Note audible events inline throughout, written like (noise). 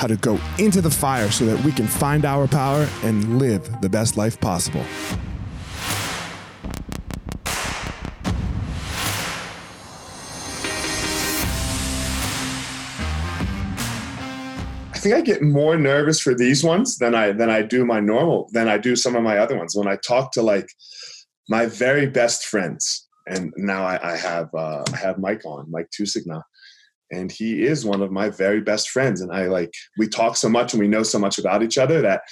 how to go into the fire so that we can find our power and live the best life possible. I think I get more nervous for these ones than I than I do my normal than I do some of my other ones. When I talk to like my very best friends, and now I, I have uh, I have Mike on, Mike Tousignant, and he is one of my very best friends. And i like we talk so much and we know so much about each other that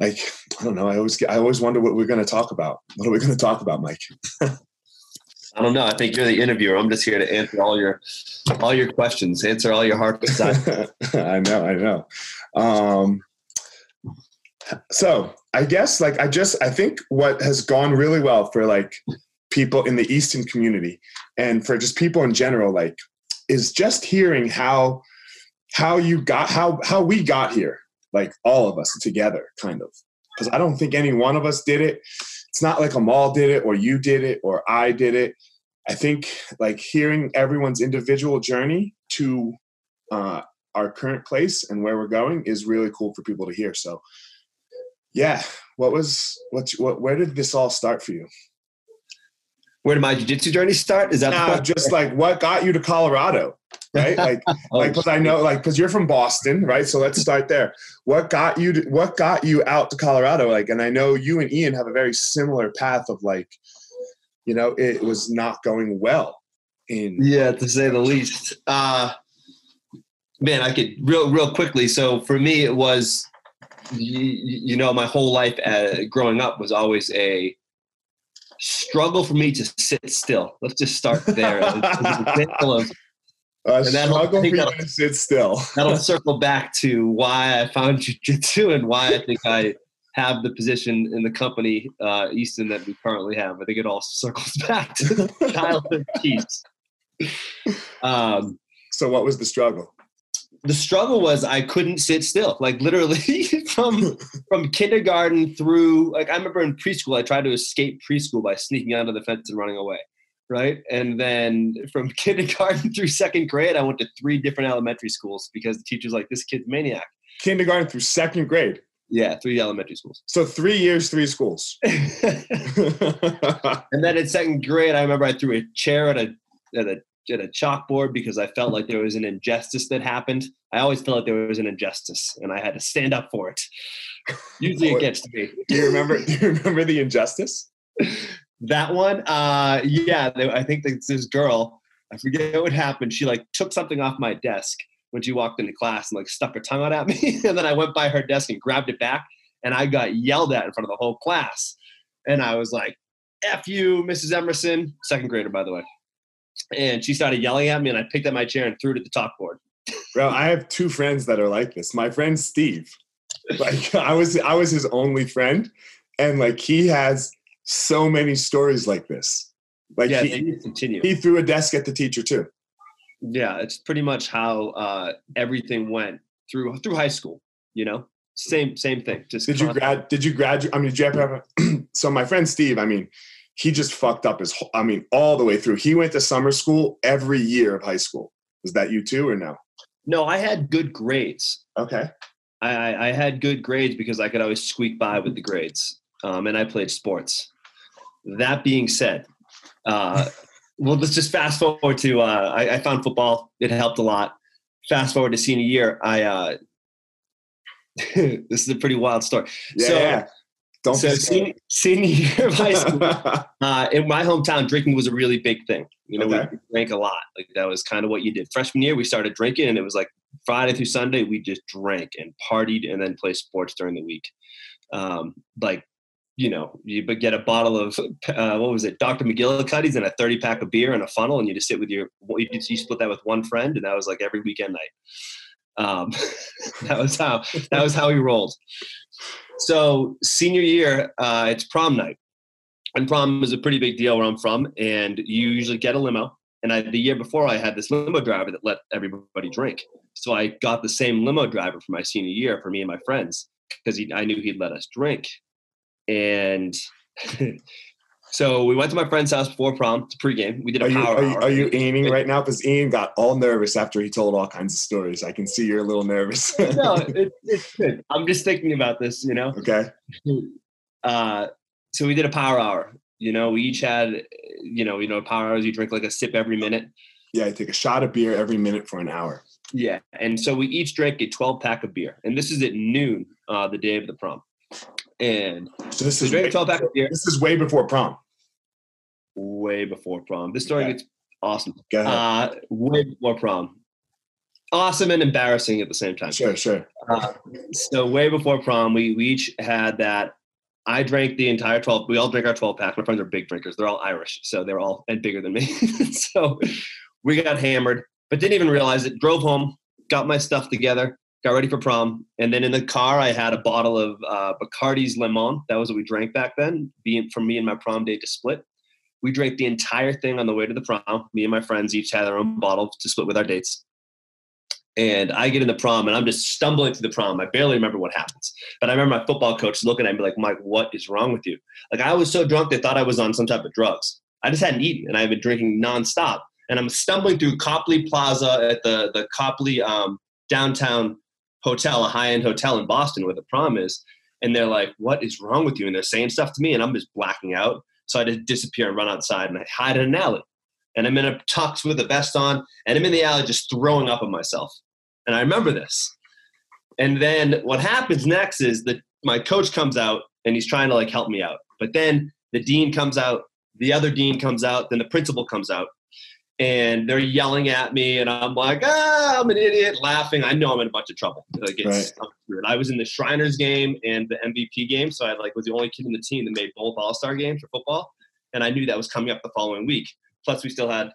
like i don't know. I always get, i always wonder what we're going to talk about. What are we going to talk about mike? (laughs) I don't know. I think you're the interviewer. I'm just here to answer all your all your questions answer all your hard questions (laughs) i know i know. Um so i guess like i just i think what has gone really well for like people in the Easton community and for just people in general like is just hearing how how you got how how we got here like all of us together kind of. Because i don't think any one of us did it. It's not like amal did it or you did it or i did it. I think like hearing everyone's individual journey to uh, our current place and where we're going is really cool for people to hear. So yeah what was what what where did this all start for you where did my jiu-jitsu journey start? Is that no, just like what got you to Colorado? Right? Like (laughs) oh, like because I know like because you're from Boston, right? So let's start there. What got you to, what got you out to Colorado? Like, and I know you and Ian have a very similar path of like, you know, it was not going well in Yeah, to say the least. Uh man, I could real real quickly. So for me it was you, you know, my whole life uh, growing up was always a struggle for me to sit still. Let's just start there. as, as an (laughs) example of, and struggle for you to sit still. that'll (laughs) circle back to why I found jujitsu and why I think I have the position in the company uh, Easton that we currently have. I think it all circles (laughs) back to childhood peace. Um, so, what was the struggle? The struggle was I couldn't sit still. Like literally (laughs) from from kindergarten through like I remember in preschool I tried to escape preschool by sneaking onto the fence and running away. Right. And then from (laughs) kindergarten through second grade, I went to three different elementary schools because the teacher's like, this kid's maniac. Kindergarten through second grade. Yeah, three elementary schools. So three years, three schools. (laughs) and then in second grade, I remember I threw a chair at a at a at a chalkboard because I felt like there was an injustice that happened. I always felt like there was an injustice, and I had to stand up for it. (laughs) Usually, it gets to me. Do you remember? do you remember the injustice? That one, uh, yeah, I think it's this girl. I forget what happened. She like took something off my desk when she walked into class and like stuck her tongue out at me, (laughs) and then I went by her desk and grabbed it back, and I got yelled at in front of the whole class, and I was like, "F you, Mrs. Emerson," second grader by the way and she started yelling at me and i picked up my chair and threw it at the chalkboard bro i have two friends that are like this. My friend steve like i was i was his only friend and like he has so many stories like this. Like yeah, he, continue. he threw a desk at the teacher too. Yeah it's pretty much how uh, everything went through through high school you know? Same same thing just did you grad did you graduate i mean did you ever have (clears throat) so my friend steve i mean he just fucked up his whole, I mean, all the way through. He went to summer school every year of high school. Was that you too or no? No, I had good grades. Okay. I, I had good grades because I could always squeak by with the grades. Um, and I played sports. That being said, uh, (laughs) well, let's just fast forward to uh, I, I, found football. It helped a lot. Fast forward to senior year, I uh, (laughs) this is a pretty wild story. Yeah, so, yeah. Don't so senior, senior (laughs) year of high school, (laughs) uh, in my hometown, drinking was a really big thing. You know, okay. we drank a lot. Like that was kind of what you did. Freshman year, we started drinking, and it was like Friday through Sunday, we just drank and partied, and then play sports during the week. Um, like, you know, you would get a bottle of (laughs) uh, what was it, Dr. McGillicuddy's, and a thirty pack of beer and a funnel, and you just sit with your you, you split that with one friend, and that was like every weekend night. Um, that was how that was how we rolled. So senior year, uh, it's prom night, and prom is a pretty big deal where I'm from. And you usually get a limo. And I, the year before, I had this limo driver that let everybody drink. So I got the same limo driver for my senior year for me and my friends because I knew he'd let us drink. And (laughs) So we went to my friend's house before prom to pregame. We did a are you, power are you, are you aiming right now? Because Ian got all nervous after he told all kinds of stories. I can see you're a little nervous. no, it, (laughs) it's good. I'm just thinking about this, you know? Okay. (laughs) Uh, so we did a power hour. You know, we each had, you know, you know, power hours, you drink like a sip every minute. Yeah, I take a shot of beer every minute for an hour. Yeah. And so we each drank a 12 pack of beer. And this is at noon, uh, the day of the prom. And so this is way, 12 pack of beer. This is way before prom way before prom. This story gets awesome. Go Uh, way before prom. Awesome and embarrassing at the same time. Sure, sure. Uh, so way before prom, we, we each had that. I drank the entire 12. We all drink our 12 pack. My friends are big drinkers. They're all Irish, so they're all and bigger than me. (laughs) so we got hammered, but didn't even realize it. Drove home, got my stuff together, got ready for prom, and then in the car I had a bottle of uh, Bacardi's Limon. That was what we drank back then, being from me and my prom date to split. We drank the entire thing on the way to the prom. Me and my friends each had our own bottle to split with our dates. And I get in the prom and I'm just stumbling through the prom. I barely remember what happens. But I remember my football coach looking at me like, Mike, what is wrong with you? Like I was so drunk they thought I was on some type of drugs. I just hadn't eaten and I've been drinking nonstop. And I'm stumbling through Copley Plaza at the, the Copley um, downtown hotel, a high-end hotel in Boston where the prom is. And they're like, what is wrong with you? And they're saying stuff to me and I'm just blacking out. So I just disappear and run outside and I hide in an alley. And I'm in a tux with a vest on and I'm in the alley just throwing up on myself. And I remember this. And then what happens next is that my coach comes out and he's trying to like help me out. But then the dean comes out, the other dean comes out, then the principal comes out and they're yelling at me and i'm like ah i'm an idiot laughing. I know i'm in a bunch of trouble. Like it's right. weird. I was in the shriners game and the mvp game so i like was the only kid in the team that made both all-star games for football and i knew that was coming up the following week. Plus we still had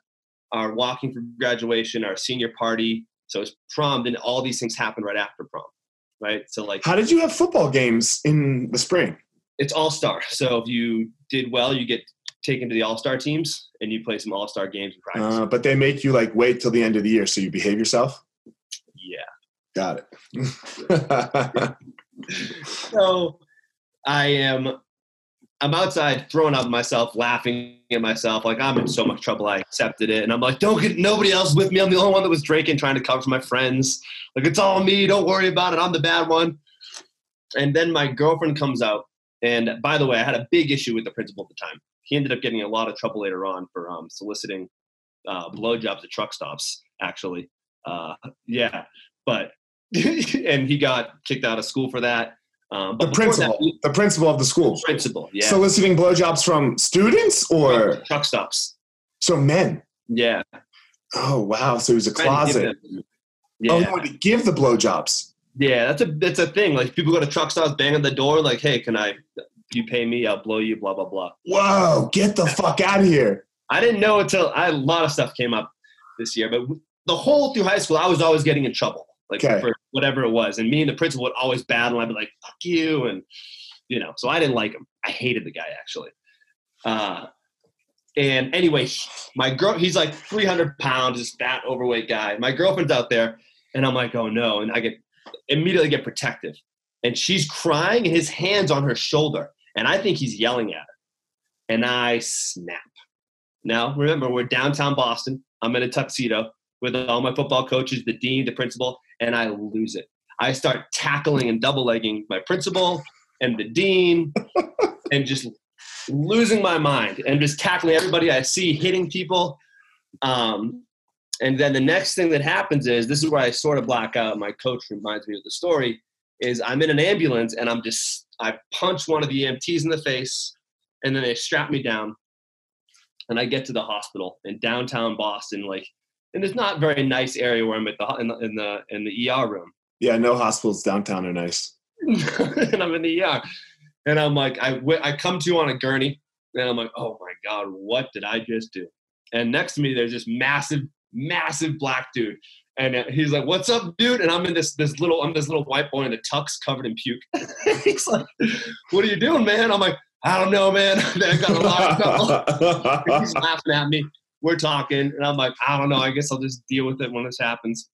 our walking for graduation our senior party so it's prom then all these things happen right after prom right? So like how did you have football games in the spring? It's all-star so if you did well you get taken to the All Star teams and you play some All Star games in practice. Uh, but they make you like wait till the end of the year so you behave yourself. Yeah, got it. (laughs) so I am. I'm outside throwing up myself, laughing at myself, like I'm in so much trouble. I accepted it, and I'm like, "Don't get nobody else with me. I'm the only one that was drinking, trying to cover for my friends. Like it's all me. Don't worry about it. I'm the bad one." And then my girlfriend comes out, and by the way, I had a big issue with the principal at the time he ended up getting a lot of trouble later on for um, soliciting uh, blowjobs at truck stops. Actually, uh, yeah, but (laughs) and he got kicked out of school for that. Um, The that, principal, he- the principal of the school, principal, yeah, soliciting blowjobs from students or truck stops, so men. yeah. Oh wow! So he was a Trying to give closet. Oh, Yeah, wanted to give the blowjobs. yeah, that's a that's a thing. Like people go to truck stops, bang on the door, like, "Hey, can I? You pay me, I'll blow you." Blah blah blah. Whoa! Get the fuck out of here! I didn't know until I, a lot of stuff came up this year, but the whole through high school, I was always getting in trouble, like Okay. for whatever it was. And me and the principal would always battle. I'd be like, "Fuck you," and you know. So I didn't like him. I hated the guy actually. Uh, and anyway, my girl, he's like 300 pounds, this fat, overweight guy. My girlfriend's out there, and I'm like, oh no, and I get immediately get protective, and she's crying, and his hands on her shoulder, and I think he's yelling at her, and I snap. Now, remember, we're downtown Boston. I'm in a tuxedo with all my football coaches, the dean, the principal, and I lose it. I start tackling and double legging my principal and the dean (laughs) and just losing my mind and just tackling everybody I see, hitting people. Um, and then the next thing that happens is this is where I sort of black out. My coach reminds me of the story is I'm in an ambulance and I'm just, I punch one of the EMTs in the face and then they strap me down and I get to the hospital in downtown Boston, like, and it's not very nice area where I'm at the in the in the, in the ER room, Yeah, no hospitals downtown are nice. (laughs) and I'm in the ER, and I'm like, I I come to you on a gurney, and I'm like, oh my god, what did I just do? And next to me, there's this massive, massive black dude, and uh, he's like, "What's up, dude?" And I'm in this this little I'm this little white boy in a tux covered in puke. (laughs) he's like, "What are you doing, man?" I'm like, "I don't know, man. (laughs) I got a lot of (laughs) he's laughing at me. We're talking, and I'm like, I don't know. I guess I'll just deal with it when this happens.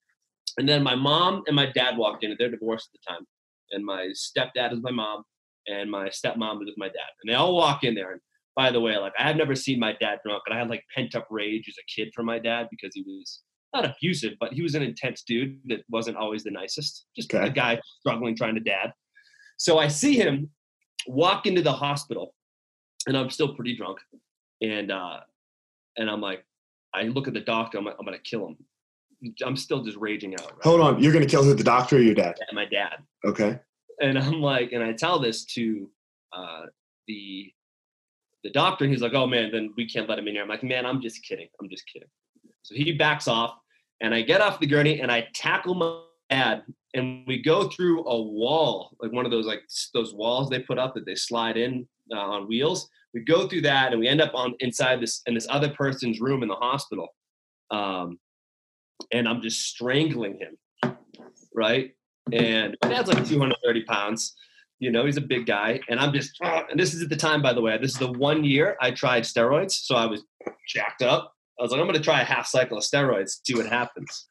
And then my mom and my dad walked in, they're divorced at the time. And my stepdad is my mom, and my stepmom is my dad. And they all walk in there. And by the way, like I had never seen my dad drunk, and I had like pent up rage as a kid for my dad because he was not abusive, but he was an intense dude that wasn't always the nicest. Just Okay. a guy struggling trying to dad. So I see him walk into the hospital, and I'm still pretty drunk, and uh, and I'm like, I look at the doctor. I'm like, I'm gonna kill him. I'm still just raging out. Right? Hold on, you're gonna kill who? The doctor or your dad? My dad. Okay. And I'm like, and I tell this to uh, the the doctor, and he's like, "Oh man, then we can't let him in here." I'm like, "Man, I'm just kidding. I'm just kidding." So he backs off, and I get off the gurney and I tackle my dad, and we go through a wall, like one of those like those walls they put up that they slide in uh, on wheels. We go through that, and we end up on inside this in this other person's room in the hospital, um, and I'm just strangling him, right? And my dad's like 230 pounds. You know, he's a big guy. And I'm just, and this is at the time, by the way, this is the one year I tried steroids. So I was jacked up. I was like, I'm going to try a half cycle of steroids, see what happens.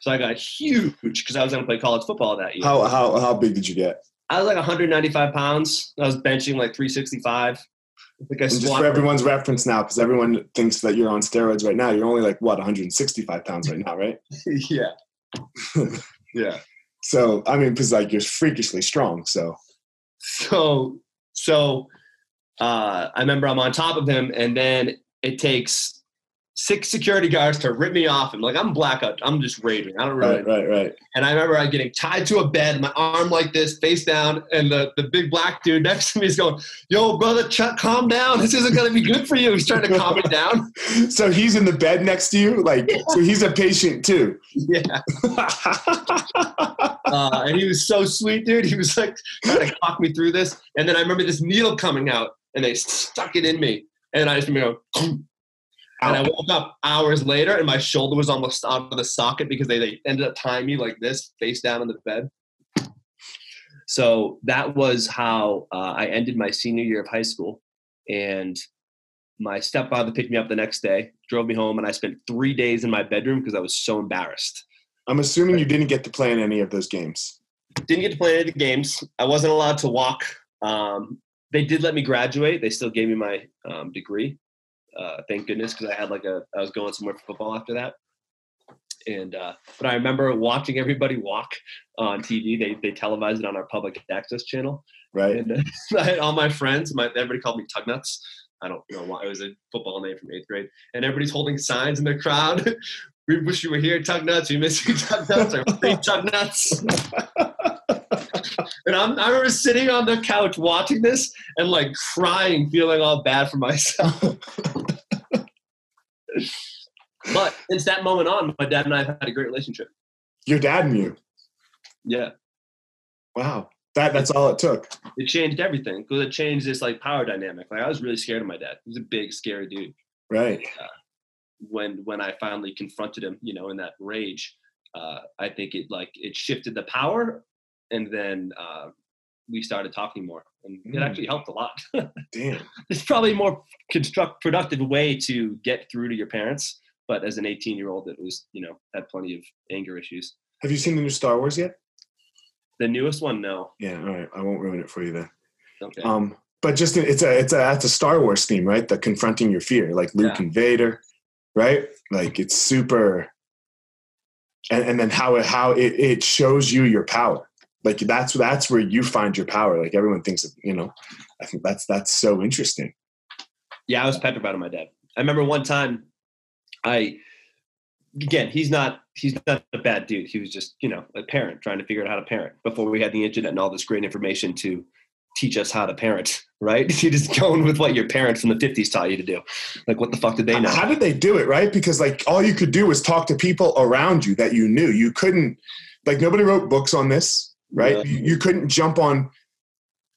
So I got huge because I was going to play college football that year. How how how big did you get? I was like 195 pounds. I was benching like 365. I think I And just for everyone's reference now, because everyone thinks that you're on steroids right now. You're only like what 165 pounds right now, right? (laughs) yeah. (laughs) yeah. So I mean, because like you're freakishly strong. So so so uh, I remember I'm on top of him, and then it takes six security guards to rip me off him. Like I'm blackout. I'm just raving. I don't really. right, right, right. And I remember I getting tied to a bed, my arm like this, face down, and the, the big black dude next to me is going, "Yo, brother, Chuck, calm down. This isn't gonna be good for you." He's trying to calm me down. (laughs) So he's in the bed next to you, like so he's a patient too. Yeah. (laughs) Uh, and he was so sweet, dude. He was like trying to talk me through this. And then I remember this needle coming out, and they stuck it in me, and I just remember. go. And I woke up hours later, and my shoulder was almost out of the socket because they, they ended up tying me like this, face down in the bed. So that was how uh, I ended my senior year of high school. And my stepfather picked me up the next day, drove me home, and I spent three days in my bedroom because I was so embarrassed. I'm assuming you didn't get to play in any of those games. Didn't get to play any of the games. I wasn't allowed to walk. Um, they did let me graduate. They still gave me my um, degree. Uh, thank goodness, because I had like a I was going somewhere for football after that. And uh, but I remember watching everybody walk on TV. They they televised it on our public access channel, Right. and uh, (laughs) I had all my friends. My everybody called me Tugnuts. I don't know why. It was a football name from eighth grade. And everybody's holding signs in the crowd. (laughs) we wish you were here, Tug Nuts. We miss you, Tug Nuts. Or free Tug Nuts. (laughs) and I'm, I remember sitting on the couch watching this and like crying, feeling all bad for myself. (laughs) but since that moment on, my dad and I have had a great relationship. Your dad and you. Yeah. Wow. That that's all it took. It changed everything because it changed this like power dynamic. Like I was really scared of my dad. He was a big, scary dude. Right. Uh, when when I finally confronted him, you know, in that rage, uh, I think it like it shifted the power, and then uh, we started talking more, and it Mm. actually helped a lot. (laughs) Damn. it's probably a more construct productive way to get through to your parents, but as an 18 year old, it was you know had plenty of anger issues. Have you seen the new Star Wars yet? The newest one, no. Yeah. All right. I won't ruin it for you then. Okay. Um, but just it's a it's a it's a Star Wars theme, right? The confronting your fear, like Luke Yeah. and Vader, right? Like it's super. And and then how it how it, it shows you your power. Like that's that's where you find your power. Like everyone thinks, you know. I think that's that's so interesting. Yeah, I was petrified of my dad. I remember one time, I again, he's not he's not a bad dude. He was just you know a parent trying to figure out how to parent before we had the internet and all this great information to teach us how to parent. (laughs) Right? (laughs) You're just going with what your parents from the '50s taught you to do. Like, what the fuck did they know? How did they do it, right? Because like all you could do was talk to people around you that you knew. You couldn't like nobody wrote books on this, right? Yeah. You, you couldn't jump on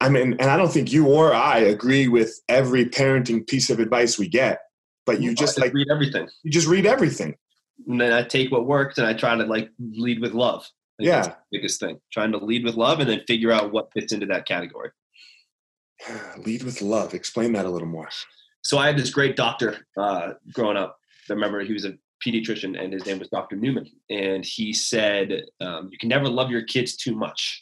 I mean, and I don't think you or I agree with every parenting piece of advice we get, but you just like read everything, you just read everything. and then I take what works and I try to like lead with love. Yeah. biggest thing. Trying to lead with love and then figure out what fits into that category. (sighs) Lead with love. Explain that a little more. so I had this great doctor uh, growing up. I remember he was a pediatrician, and his name was Dr. Newman. And he said, um, "You can never love your kids too much."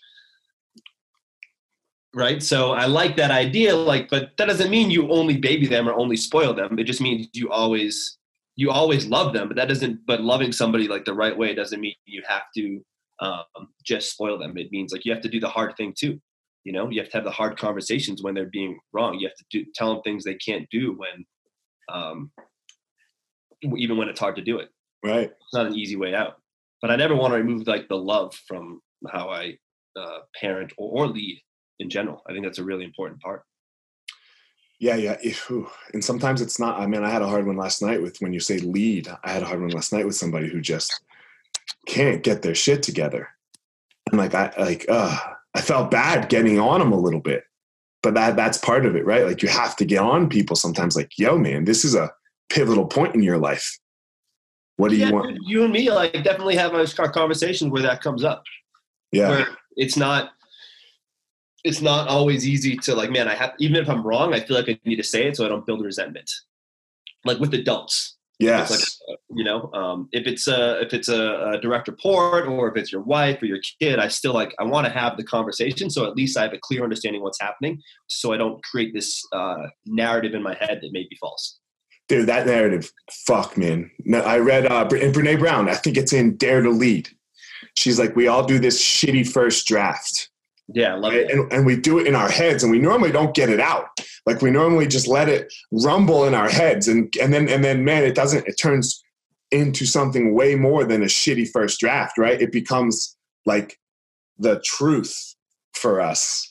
Right. So I like that idea. Like, but that doesn't mean you only baby them or only spoil them. It just means you always you always love them. But that doesn't. But loving somebody like the right way doesn't mean you have to um, just spoil them. It means like you have to do the hard thing too. You know, you have to have the hard conversations when they're being wrong. You have to do, tell them things they can't do when, um, even when it's hard to do it. Right. It's not an easy way out. But I never want to remove like the love from how I uh, parent or, or lead in general. I think that's a really important part. Yeah, yeah. And sometimes it's not. I mean, I had a hard one last night with when you say lead. I had a hard one last night with somebody who just can't get their shit together. And like I like uh I felt bad getting on them a little bit. But that that's part of it, right? Like you have to get on people sometimes like, yo, man, this is a pivotal point in your life. What do yeah, you want? dude, you and me like definitely have a conversation where that comes up. Yeah. Where it's not it's not always easy to like man i have even if i'm wrong i feel like i need to say it so i don't build resentment like with adults Yes. Like, uh, you know um, if it's a if it's a, a direct report or if it's your wife or your kid i still like i want to have the conversation so at least i have a clear understanding what's happening so i don't create this uh, narrative in my head that may be false Dude, that narrative, fuck, man. No, I read uh, Bre- Brene Brown. I think it's in Dare to Lead. She's like, we all do this shitty first draft, yeah love right? and, and we do it in our heads, and we normally don't get it out. Like we normally just let it rumble in our heads, and and then and then man, it doesn't. It turns into something way more than a shitty first draft, right? It becomes like the truth for us.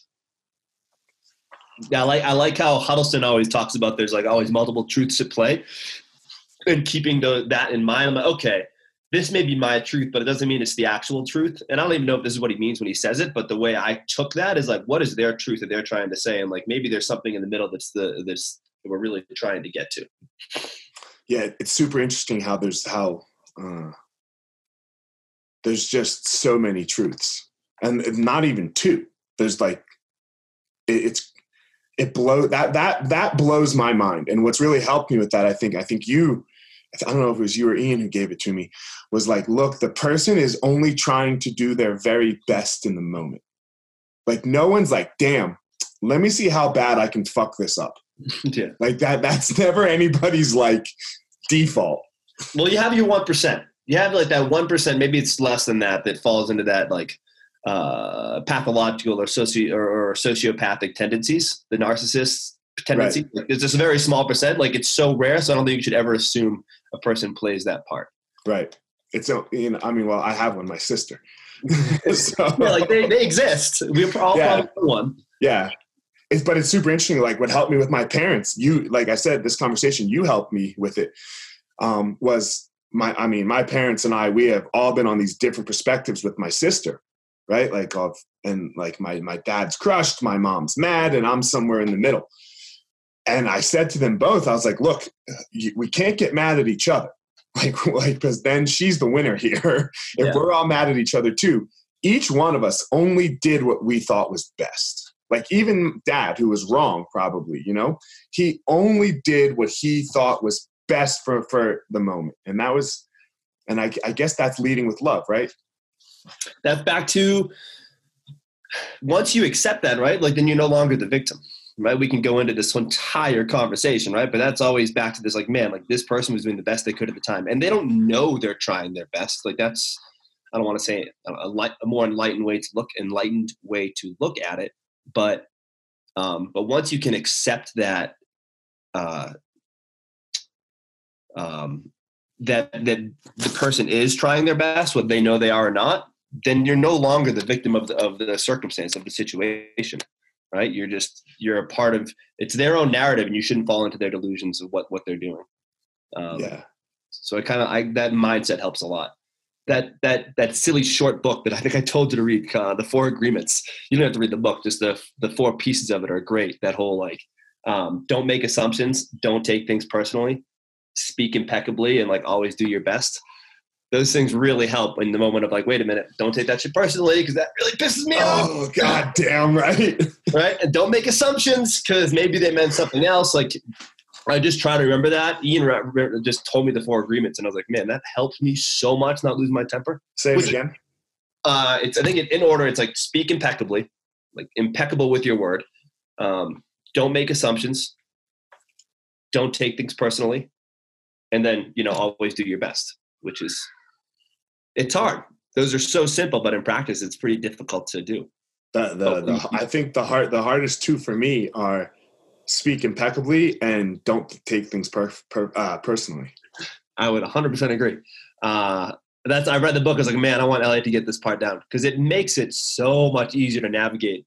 Yeah, I like I like how Huddleston always talks about there's like always multiple truths at play, and keeping the, that in mind. I'm like, okay, this may be my truth, but it doesn't mean it's the actual truth. And I don't even know if this is what he means when he says it. But the way I took that is like, what is their truth that they're trying to say? And like maybe there's something in the middle that's the that's that we're really trying to get to. yeah, it's super interesting how there's how uh, there's just so many truths, and not even two. There's like it's it blow that that that blows my mind. And what's really helped me with that, I think, I think you, I don't know if it was you or Ian who gave it to me, was like, look, the person is only trying to do their very best in the moment. Like no one's like, damn, let me see how bad I can fuck this up. (laughs) yeah. Like that. That's (laughs) never anybody's like default. Well, you have your one percent. You have like that one percent. Maybe it's less than that that falls into that like uh, pathological or socio or, or sociopathic tendencies. The narcissists tendency. Like, it's just a very small percent. Like it's so rare, so I don't think you should ever assume a person plays that part. Right. It's a, you know, I mean, well, I have one, my sister. (laughs) so, (laughs) yeah, like they, they exist. We're all Yeah. one. yeah. It's, but it's super interesting. Like what helped me with my parents, you, like I said, this conversation, you helped me with it. Um, was my, I mean, my parents and I, we have all been on these different perspectives with my sister, right? Like of, and like my, my dad's crushed, my mom's mad, and I'm somewhere in the middle. And I said to them both, I was like, look, we can't get mad at each other. (laughs) Like, like, because then she's the winner here. if Yeah. we're all mad at each other too, each one of us only did what we thought was best. Like even dad, who was wrong, probably, you know, he only did what he thought was best for for the moment, and that was, and I, I guess that's leading with love, right? That's back to once you accept that, right? Like then you're no longer the victim, right? We can go into this entire conversation, right? But that's always back to this, like, man, like this person was doing the best they could at the time, and they don't know they're trying their best. Like that's, I don't want to say a, light, a more enlightened way to look, enlightened way to look at it, but, um, but once you can accept that, uh, um, that that the person is trying their best, whether they know they are or not, then you're no longer the victim of the of the circumstance of the situation, right? You're just you're a part of it's their own narrative, and you shouldn't fall into their delusions of what what they're doing. Um, yeah, So it kind of I that mindset helps a lot. That that that silly short book that I think I told you to read, uh, the Four Agreements. You don't have to read the book; just the the four pieces of it are great. That whole like, um, don't make assumptions, don't take things personally, speak impeccably, and like always do your best. Those things really help in the moment of like, wait a minute, don't take that shit personally because that really pisses me off oh god damn right. (laughs) right? And don't make assumptions because maybe they meant something else. Like I just try to remember that. Ian just told me the four agreements, and I was like, man, that helped me so much not lose my temper. Say it Which- again. Uh, it's I think in order, it's like speak impeccably, like impeccable with your word. Um, don't make assumptions. Don't take things personally, and then you know always do your best, which is it's hard. Those are so simple, but in practice, it's pretty difficult to do. The, the, the, I think the hard the hardest two for me are speak impeccably and don't take things per, per, uh, personally. I would 100% agree. Uh, that's I read the book. I was like, man, I want Elliot to get this part down because it makes it so much easier to navigate.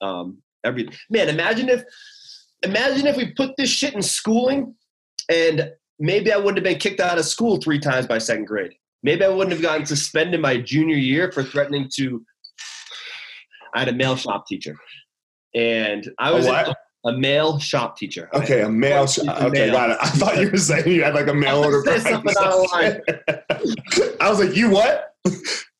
Um, every man, imagine if imagine if we put this shit in schooling, and maybe I wouldn't have been kicked out of school three times by second grade. Maybe I wouldn't have gotten suspended my junior year for threatening to. I had a male shop teacher, and I was what? a male shop teacher. Okay, a male. Sh- A okay, male. got it. I thought you were saying you had like a mail order. Something. (laughs) I was like, you what? (laughs)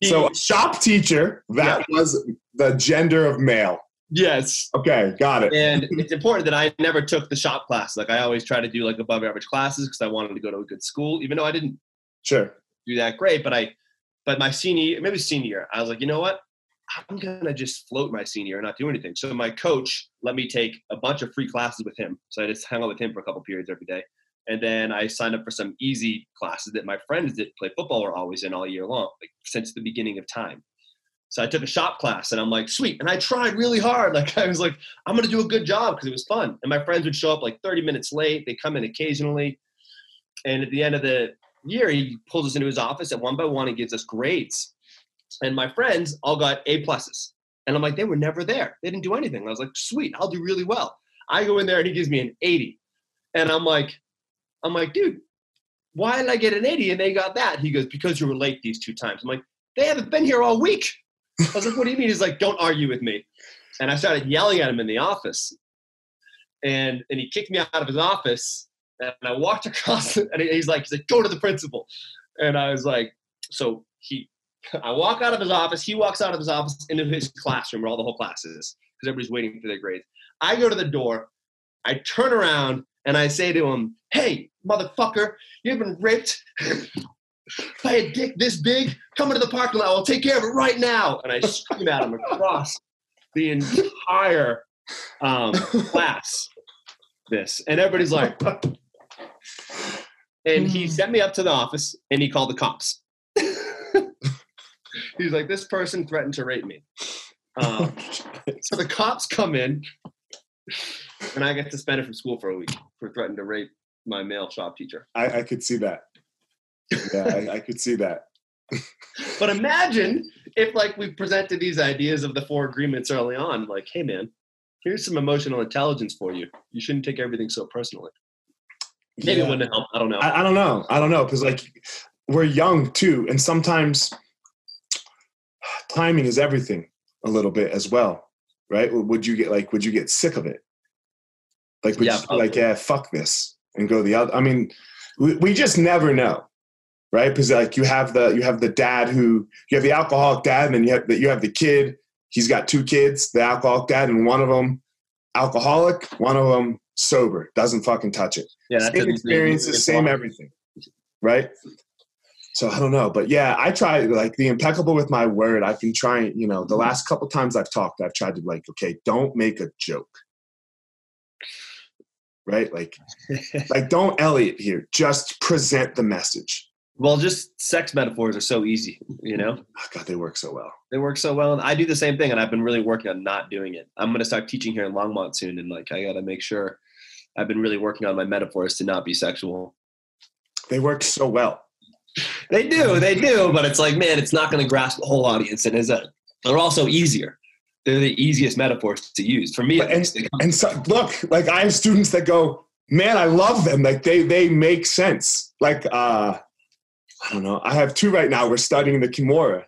So, shop teacher. That was the gender of male. Yes, Okay, got it. and (laughs) it's important that I never took the shop class. Like I always try to do like above average classes because I wanted to go to a good school, even though I didn't Sure. do that great. But I, but my senior, maybe senior year, I was like, you know what? I'm gonna just float my senior and not do anything. So my coach let me take a bunch of free classes with him. So I just hung out with him for a couple periods every day. And then I signed up for some easy classes that my friends that play football were always in all year long, like since the beginning of time. So I took a shop class and I'm like, sweet. And I tried really hard. (laughs) Like I was like, I'm gonna do a good job because it was fun. And my friends would show up like 30 minutes late. They come in occasionally. And at the end of the year, he pulls us into his office and one by one he gives us grades. And my friends all got A pluses. And I'm like, they were never there. They didn't do anything. I was like, sweet, I'll do really well. I go in there and he gives me an 80. And I'm like, I'm like, dude, why did I get an 80 and they got that? He goes, because you were late these two times. I'm like, they haven't been here all week. I was like, what do you mean? He's like, don't argue with me. And I started yelling at him in the office. And and he kicked me out of his office. And I walked (laughs) across and he's like, he's like, go to the principal. And I was like, so he I walk out of his office, he walks out of his office into his classroom where all the whole class is, because everybody's waiting for their grades. I go to the door, I turn around, and I say to him, Hey, motherfucker, you've been raped (laughs) by a dick this big. Come into the parking lot. I'll take care of it right now. And I scream at him across the entire um, class. This. And everybody's like, and he sent me up to the office and he called the cops. (laughs) He's like, this person threatened to rape me. Um, so the cops come in and I get suspended from school for a week for threatening to rape my male shop teacher. I, I could see that. Yeah, I, I could see that. (laughs) But imagine if, like, we presented these ideas of the four agreements early on, like, hey, man, here's some emotional intelligence for you. You shouldn't take everything so personally. Maybe Yeah. it wouldn't help. I don't know. I, I don't know. I don't know because like we're young too, and sometimes (sighs) timing is everything a little bit as well, right? Would you get like would you get sick of it? Like would Yeah, you like yeah, fuck this and go the other? I mean, we, we just never know, right? Because like you have the you have the dad who you have the alcoholic dad, and then you have the, you have the kid. He's got two kids, the alcoholic dad, and one of them alcoholic, one of them sober, doesn't fucking touch it yeah, same experiences, same everything, right? So I don't know, but yeah, I try like the impeccable with my word. I've been trying, you know, the last couple times I've talked, I've tried to like, okay, don't make a joke, right? Like, (laughs) like don't Elliot here. Just present the message. Well, just sex metaphors are so easy, you know? Oh, God, they work so well. They work so well. And I do the same thing, and I've been really working on not doing it. I'm going to start teaching here in Longmont soon, and like, I got to make sure I've been really working on my metaphors to not be sexual. They work so well. They do, they do, but it's like, man, it's not going to grasp the whole audience, and is a, they're also easier. They're the easiest metaphors to use for me. At And- And so, look, like I have students that go, man, I love them. Like they they make sense. Like uh, I don't know. I have two right now. We're studying the Kimura.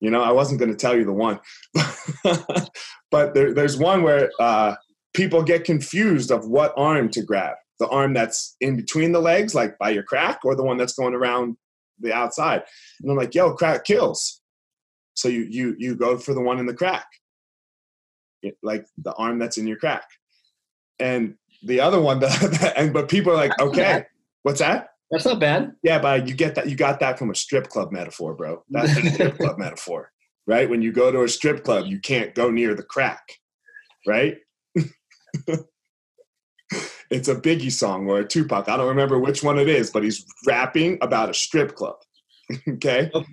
You know, I wasn't going to tell you the one, (laughs) but there, there's one where uh, people get confused of what arm to grab. The arm that's in between the legs, like by your crack, or the one that's going around the outside. And I'm like, yo, crack kills. So you you you go for the one in the crack, like the arm that's in your crack. And the other one, (laughs) that, and but people are like, okay, what's that? That's not bad. Yeah, but you get that you got that from a strip club metaphor, bro. That's a strip club (laughs) metaphor, right? When you go to a strip club, you can't go near the crack, right? (laughs) it's a Biggie song or a Tupac. I don't remember which one it is, but he's rapping about a strip club. (laughs) okay? Okay.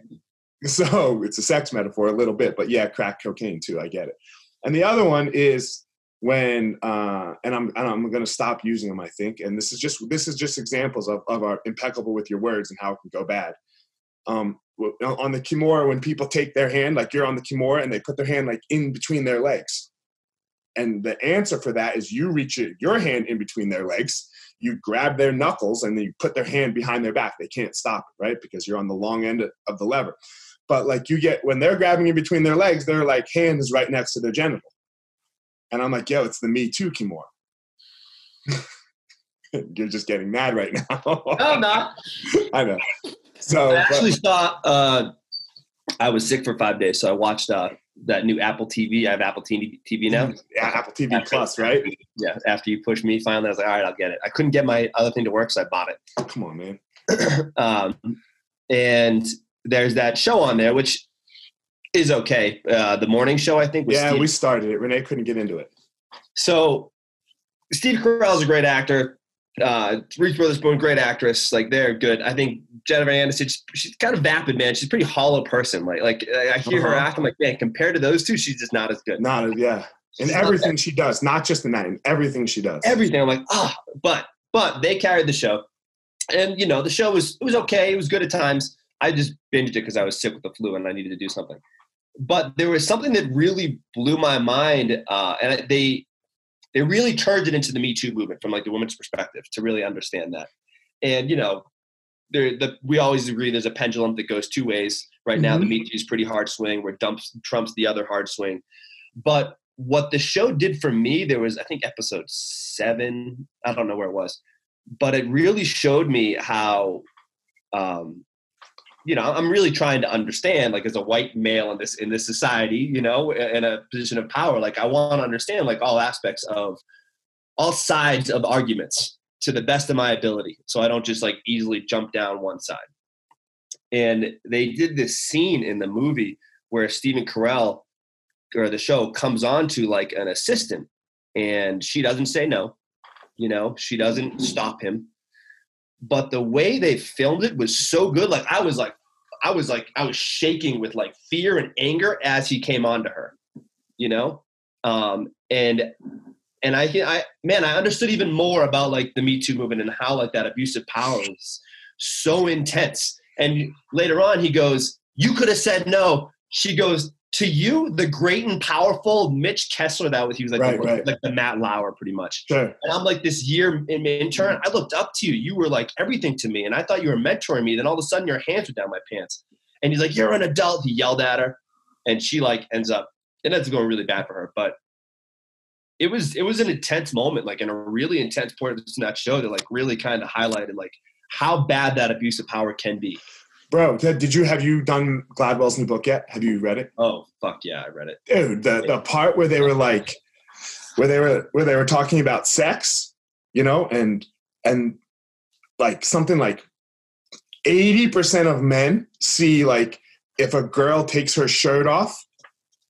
So it's a sex metaphor a little bit, but yeah, crack cocaine too. I get it. And the other one is when uh, and I'm and I'm going to stop using them. I think, and this is just this is just examples of of our impeccable with your words and how it can go bad. Um, on the kimura, when people take their hand, like you're on the kimura, and they put their hand like in between their legs, and the answer for that is you reach your, your hand in between their legs, you grab their knuckles, and then you put their hand behind their back. They can't stop it, right? Because you're on the long end of the lever. But like you get when they're grabbing you between their legs, their like hand is right next to their genital. And I'm like, yo, it's the Me Too Kimura. (laughs) You're just getting mad right now. (laughs) No, I'm not. (laughs) I know. So, I but- actually saw. Uh, I was sick for five days, so I watched uh, that new Apple TV. I have Apple TV, TV now. yeah, Apple TV After- Plus, right? Yeah. After you pushed me, finally, I was like, all right, I'll get it. I couldn't get my other thing to work, so I bought it. Come on, man. (clears throat) Um, and there's that show on there, which is okay. Uh, the morning show, I think. Was Yeah, Steve. we started it. Renee couldn't get into it. So Steve Carell is a great actor. Uh, Reese Witherspoon, great actress. Like they're good. I think Jennifer Aniston, she's, she's kind of vapid, man. She's a pretty hollow person. Like, like I hear her Uh-huh. act, I'm like, man, compared to those two, she's just not as good. Not as yeah. In She's everything she does, not just in that, in everything she does. Everything. I'm like, ah, but but they carried the show, and you know the show was it was okay. It was good at times. I just binged it because I was sick with the flu and I needed to do something. But there was something that really blew my mind, uh, and they they really turned it into the Me Too movement from like the woman's perspective to really understand that. And you know, there the we always agree there's a pendulum that goes two ways. Right now, the Me Too is pretty hard swing, where dumps trumps the other hard swing. But what the show did for me, there was I think episode seven. I don't know where it was, but it really showed me how. Um, you know, I'm really trying to understand, like, as a white male in this in this society, you know, in a position of power, like, I want to understand, like, all aspects of all sides of arguments to the best of my ability, so I don't just like easily jump down one side. And they did this scene in the movie where Stephen Carell or the show comes on to like an assistant, and she doesn't say no, you know, she doesn't stop him but the way they filmed it was so good. Like I was like, I was like, I was shaking with like fear and anger as he came on to her, you know, um, and and I, think I, man, I understood even more about like the Me Too movement and how like that abusive power is so intense. And later on, he goes, "You could have said no." She goes, "To you, the great and powerful Mitch Kessler." That was he was like, Right, the, right. like the Matt Lauer, pretty much. Sure. And I'm like this year in intern, mm-hmm. I looked up to you. You were like everything to me, and I thought you were mentoring me. Then all of a sudden, your hands were down my pants, and he's like, "You're an adult." He yelled at her, and she like ends up. It ends up going really bad for her, but it was it was an intense moment, like in a really intense point in that show that like really kind of highlighted like how bad that abuse of power can be. Bro, did did you have you done Gladwell's new book yet? Have you read it? Oh fuck yeah, I read it. Dude, the, the part where they were like where they were where they were talking about sex, you know, and and like something like 80% of men see like if a girl takes her shirt off,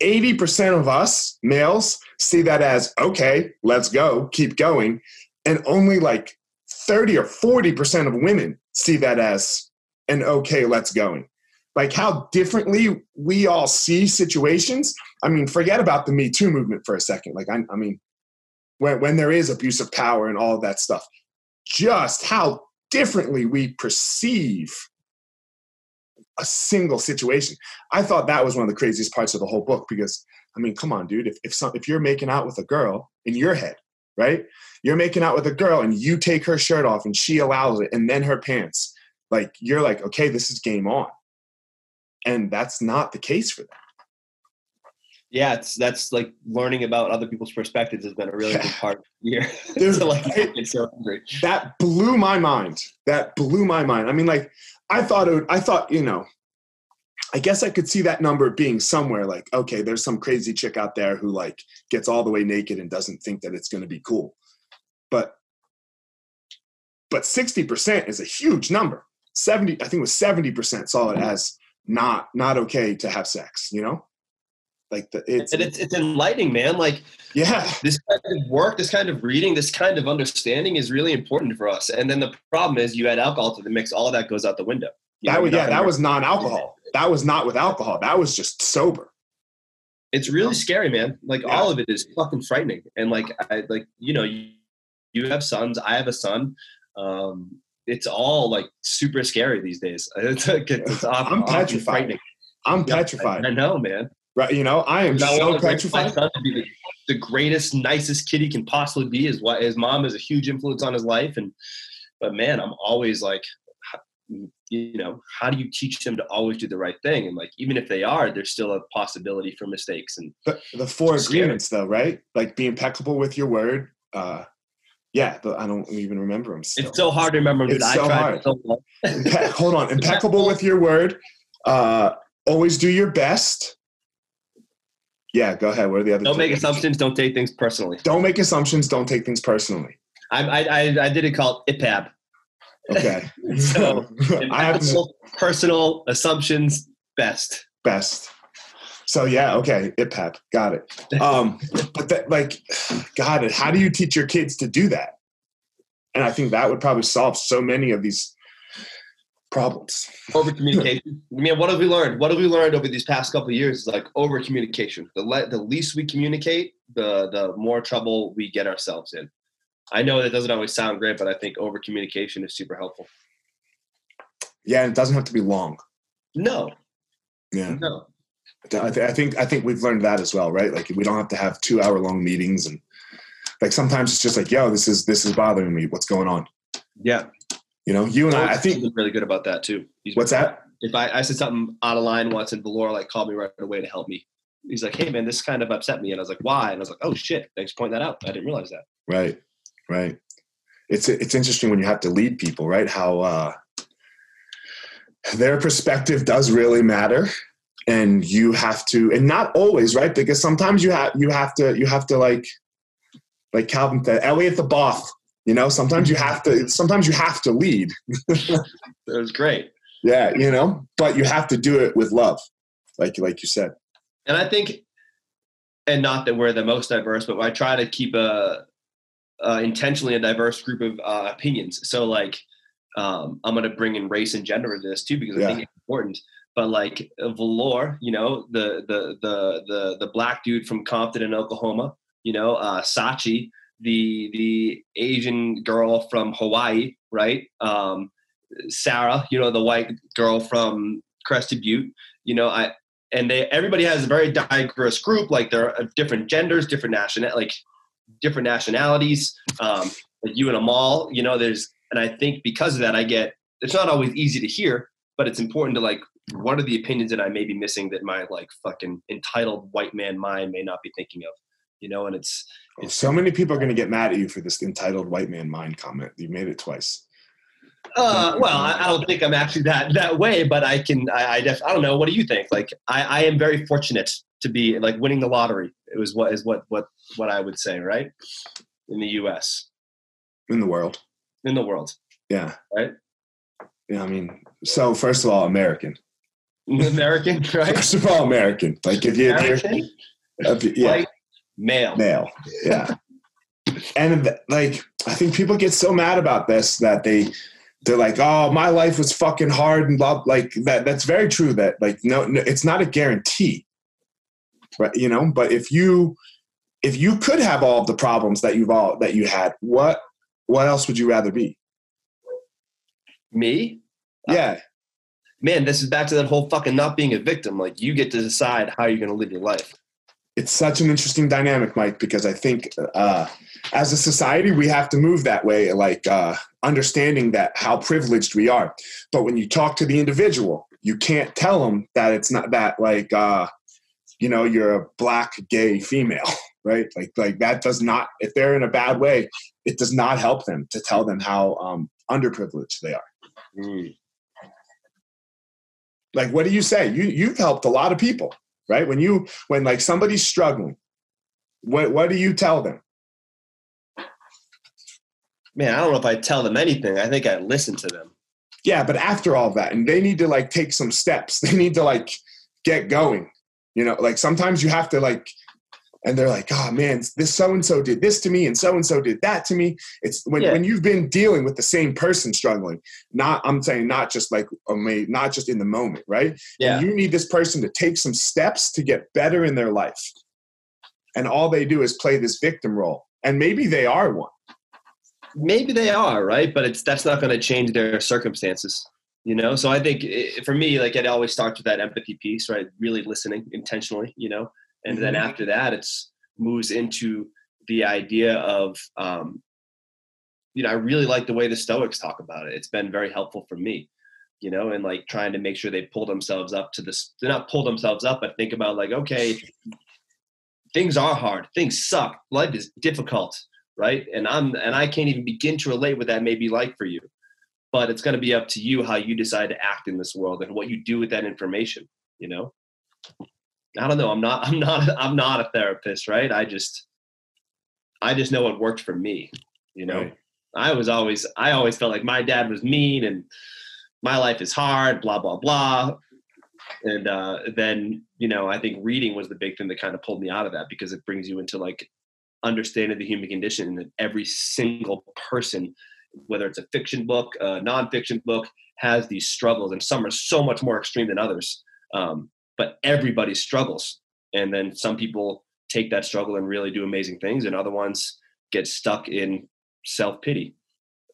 80% of us males see that as okay, let's go, keep going. And only like 30 or 40% of women see that as an okay, let's going. Like how differently we all see situations. I mean, forget about the Me Too movement for a second. Like, I, I mean, when, when there is abuse of power and all that stuff, just how differently we perceive a single situation. I thought that was one of the craziest parts of the whole book because I mean, come on, dude. If if some, if you're making out with a girl in your head, right? You're making out with a girl and you take her shirt off and she allows it, and then her pants. Like you're like, okay, this is game on, and that's not the case for them. Yeah, it's that's like learning about other people's perspectives has been a really big part of the year. (laughs) (laughs) Dude, so like it- it's so hungry. that blew my mind. That blew my mind. I mean, like, I thought it would, I thought, you know, I guess I could see that number being somewhere like, okay, there's some crazy chick out there who like gets all the way naked and doesn't think that it's going to be cool. But, but 60% is a huge number. 70, I think it was 70% saw it as not, not okay to have sex, you know? Like the, it's, And it's it's enlightening, man. Like yeah, this kind of work, this kind of reading, this kind of understanding is really important for us. And then the problem is you add alcohol to the mix, all of that goes out the window. You that know, was, yeah, that was non-alcohol. (laughs) That was not with alcohol. That was just sober. it's really scary, man. Like Yeah. all of it is fucking frightening. And like I like you know you, you have sons, I have a son. Um, it's all like super scary these days. (laughs) It's like it's off, I'm petrified. I'm Yeah, petrified. I, I know, man. Right, you know, I am so my petrified. son to be the, the greatest, nicest kid he can possibly be. His wi- his mom is a huge influence on his life, and but man, I'm always like, you know, how do you teach them to always do the right thing? And like, even if they are, there's still a possibility for mistakes. And The, the four Scary. agreements, though, right? Like be impeccable with your word. Uh, yeah, but I don't even remember them. Still. it's so hard to remember. dude. It's I so tried hard. so. Impe- hold on, (laughs) impeccable with your word. Uh, always do your best. Yeah, go ahead. What are the other? Don't make assumptions. Don't take things personally. Don't make assumptions. Don't take things personally. I I I, I did it called IPAB. Okay. (laughs) So, (laughs) I have to personal assumptions best. best. So yeah, okay, IPAP, got it. Um, but that, like, God, it, how do you teach your kids to do that? And I think that would probably solve so many of these problems. over communication. I mean, what have we learned? What have we learned over these past couple of years? Is like over communication. The le- the least we communicate, the the more trouble we get ourselves in. I know that doesn't always sound great, but I think over communication is super helpful. Yeah, and it doesn't have to be long. No, Yeah, no, I, th- I think I think we've learned that as well, right? Like we don't have to have two hour long meetings, and like sometimes it's just like, yo, this is this is bothering me. What's going on? yeah. You know, you and I. I think really good about that too. He's what's that? if I, I said something out of line once and Valor like called me right away to help me. He's like, hey man, this kind of upset me. And I was like, why? And I was like, oh shit, thanks for pointing that out. I didn't realize that. Right, right. It's it's interesting when you have to lead people, right? How uh, their perspective does really matter, and you have to, and not always, right? Because sometimes you have you have to you have to like like Calvin said, Elliot the Both. You know, sometimes you have to sometimes you have to lead. (laughs) that was great. Yeah, you know, but you have to do it with love, like like you said. And I think, and not that we're the most diverse, but I try to keep a, a intentionally a diverse group of uh, opinions. So like, um, I'm going to bring in race and gender into this too because I Yeah. think it's important. But like uh, Valor, you know, the the the the the black dude from Compton in Oklahoma, you know, uh, Sachi, the the Asian girl from Hawaii, right? Um, Sarah, you know, the white girl from Crested Butte. You know, I and they everybody has a very diverse group. Like there are different genders, different national, like different nationalities. Um, like you and Amal, you know, there's and I think because of that, I get it's not always easy to hear, but it's important to like what are the opinions that I may be missing that my like fucking entitled white man mind may not be thinking of, you know, and it's it's so many people are going to get mad at you for this entitled white man mind comment. You made it twice. Uh, well, I, I, don't think I'm actually that that way, but I can. I I, def, I don't know. What do you think? Like, I, I am very fortunate to be like winning the lottery. It was what is what what what I would say, right? In the U.S. In the world. In the world. Yeah. Right. Yeah. I mean, so first of all, American. American, (laughs) right? First of all, American. Like if you, American, if you yeah, white, male, male, yeah. and like, I think people get so mad about this that they they're like, "Oh, my life was fucking hard," and blah. Like that. That's very true. That like, no, no, it's not a guarantee, right? You know, but if you if you could have all of the problems that you've all that you had, what what else would you rather be? Me? Yeah. Man, this is back to that whole fucking not being a victim. Like you get to decide how you're going to live your life. It's such an interesting dynamic, Mike, because I think uh, as a society we have to move that way, like uh, understanding that how privileged we are. But when you talk to the individual, you can't tell them that it's not that like uh, you know you're a black gay female, (laughs) right? Like like that does not if they're in a bad way, it does not help them to tell them how um, underprivileged they are. Mm. Like, what do you say? You you've helped a lot of people, right? When you when like somebody's struggling, what what do you tell them? Man, I don't know if I tell them anything. I think I listen to them. Yeah, but after all that, and they need to like take some steps. (laughs) They need to like get going. You know, like sometimes you have to like and they're like, oh man, this so and so did this to me, and so and so did that to me. It's when, yeah. when you've been dealing with the same person struggling. Not I'm saying not just like not just in the moment, right? Yeah. And you need this person to take some steps to get better in their life, and all they do is play this victim role, and maybe they are one. Maybe they are right, but it's that's not going to change their circumstances you know so i think it, for me like it always starts with that empathy piece right really listening intentionally you know and then mm-hmm. after that it's moves into the idea of um, you know i really like the way the stoics talk about it. It's been very helpful for me you know and like trying to make sure they pull themselves up to this they're not pull themselves up but think about like okay things are hard things suck life is difficult right? And i'm and i can't even begin to relate what that may be like for you. But it's going to be up to you how you decide to act in this world and what you do with that information you know I don't know. I'm not. (laughs) I'm not. I'm not a therapist, right? I just, I just know what worked for me. You know, right. I was always. I always felt like my dad was mean and my life is hard. Blah blah blah. And uh, then you know, I think reading was the big thing that kind of pulled me out of that because it brings you into like understanding the human condition and that every single person, whether it's a fiction book, a nonfiction book, has these struggles, and some are so much more extreme than others. Um, but everybody struggles. And then some people take that struggle and really do amazing things, and other ones get stuck in self pity.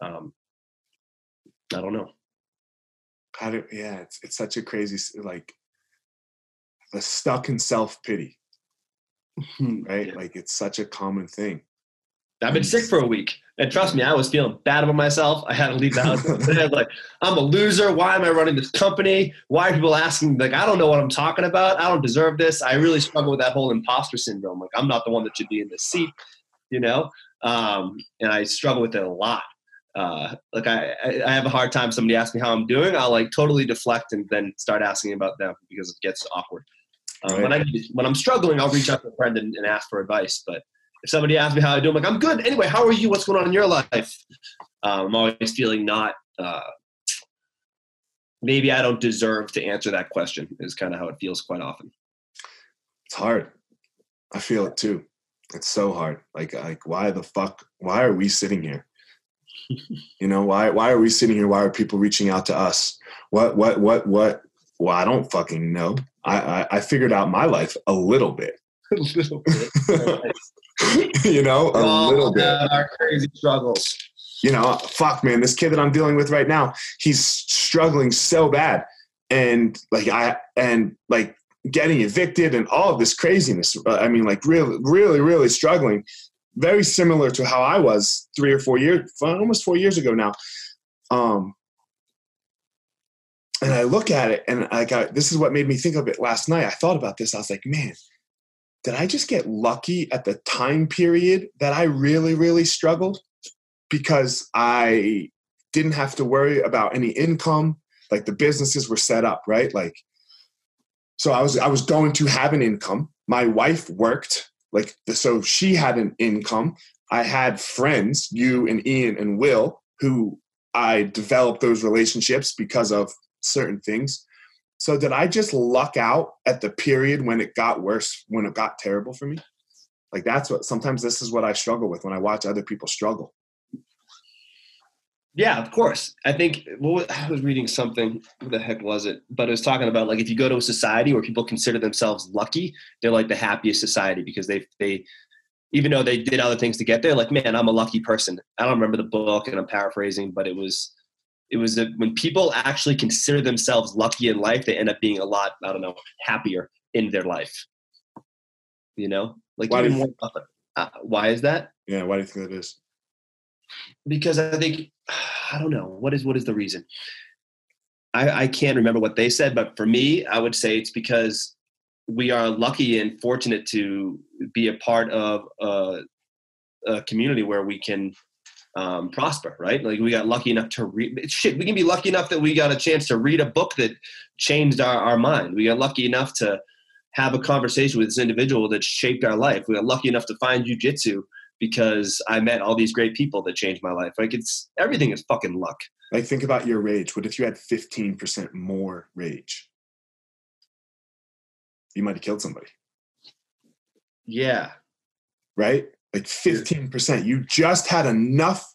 Um, I don't know. How do, yeah, it's, it's such a crazy, like, stuck in self pity, (laughs) right? Yeah. Like, it's such a common thing. I've been sick for a week. And trust me, I was feeling bad about myself. I had to leave the house. (laughs) I was like, I'm a loser. Why am I running this company? Why are people asking? Like, I don't know what I'm talking about. I don't deserve this. I really struggle with that whole imposter syndrome. Like, I'm not the one that should be in this seat, you know? Um, and I struggle with it a lot. Uh, like, I, I have a hard time. Somebody asks me how I'm doing. I'll like totally deflect and then start asking about them because it gets awkward. Um, right. When I when I'm struggling, I'll reach out to a friend and, and ask for advice. But if somebody asks me how I do, I'm like, I'm good. Anyway, how are you? What's going on in your life? Um, I'm always feeling not. Uh, maybe I don't deserve to answer that question. Is kind of how it feels quite often. It's hard. I feel it too. It's so hard. Like, like, why the fuck? Why are we sitting here? (laughs) you know, why? Why are we sitting here? Why are people reaching out to us? What? What? What? What? Well, I don't fucking know. I, I, I figured out my life a little bit. (laughs) a little bit. (laughs) (laughs) you know, a little bit. Our crazy struggles. You know, fuck, man, this kid that I'm dealing with right now, he's struggling so bad, and like I and like getting evicted and all of this craziness. Uh, I mean, like really, really, really struggling. Very similar to how I was three or four years, almost four years ago now. Um, and I look at it, and I got this is what made me think of it last night. I thought about this. I was like, man, did I just get lucky at the time period that I really, really struggled? Because I didn't have to worry about any income. Like the businesses were set up, right? Like, so I was I was going to have an income. My wife worked, like so she had an income. I had friends, you and Ian and Will, who I developed those relationships because of certain things. So did I just luck out at the period when it got worse, when it got terrible for me? Like that's what sometimes this is what I struggle with when I watch other people struggle. Yeah, of course. I think was, I was reading something. What the heck was it? But it was talking about like if you go to a society where people consider themselves lucky, they're like the happiest society because they they even though they did other things to get there, like man, I'm a lucky person. I don't remember the book, and I'm paraphrasing, but it was it was a, when people actually consider themselves lucky in life, they end up being a lot I don't know happier in their life. You know, like Why even more, uh, why is that? Yeah, why do you think that is? because I think I don't know what is what is the reason. I, I can't remember what they said, but for me, I would say it's because we are lucky and fortunate to be a part of a, a community where we can um, prosper, right? Like we got lucky enough to read shit. We can be lucky enough that we got a chance to read a book that changed our, our mind. We got lucky enough to have a conversation with this individual that shaped our life. We got lucky enough to find jujitsu because I met all these great people that changed my life. Like it's everything is fucking luck. Like think about your rage. What if you had 15% more rage? You might have killed somebody, Yeah. right? Like 15%. You just had enough,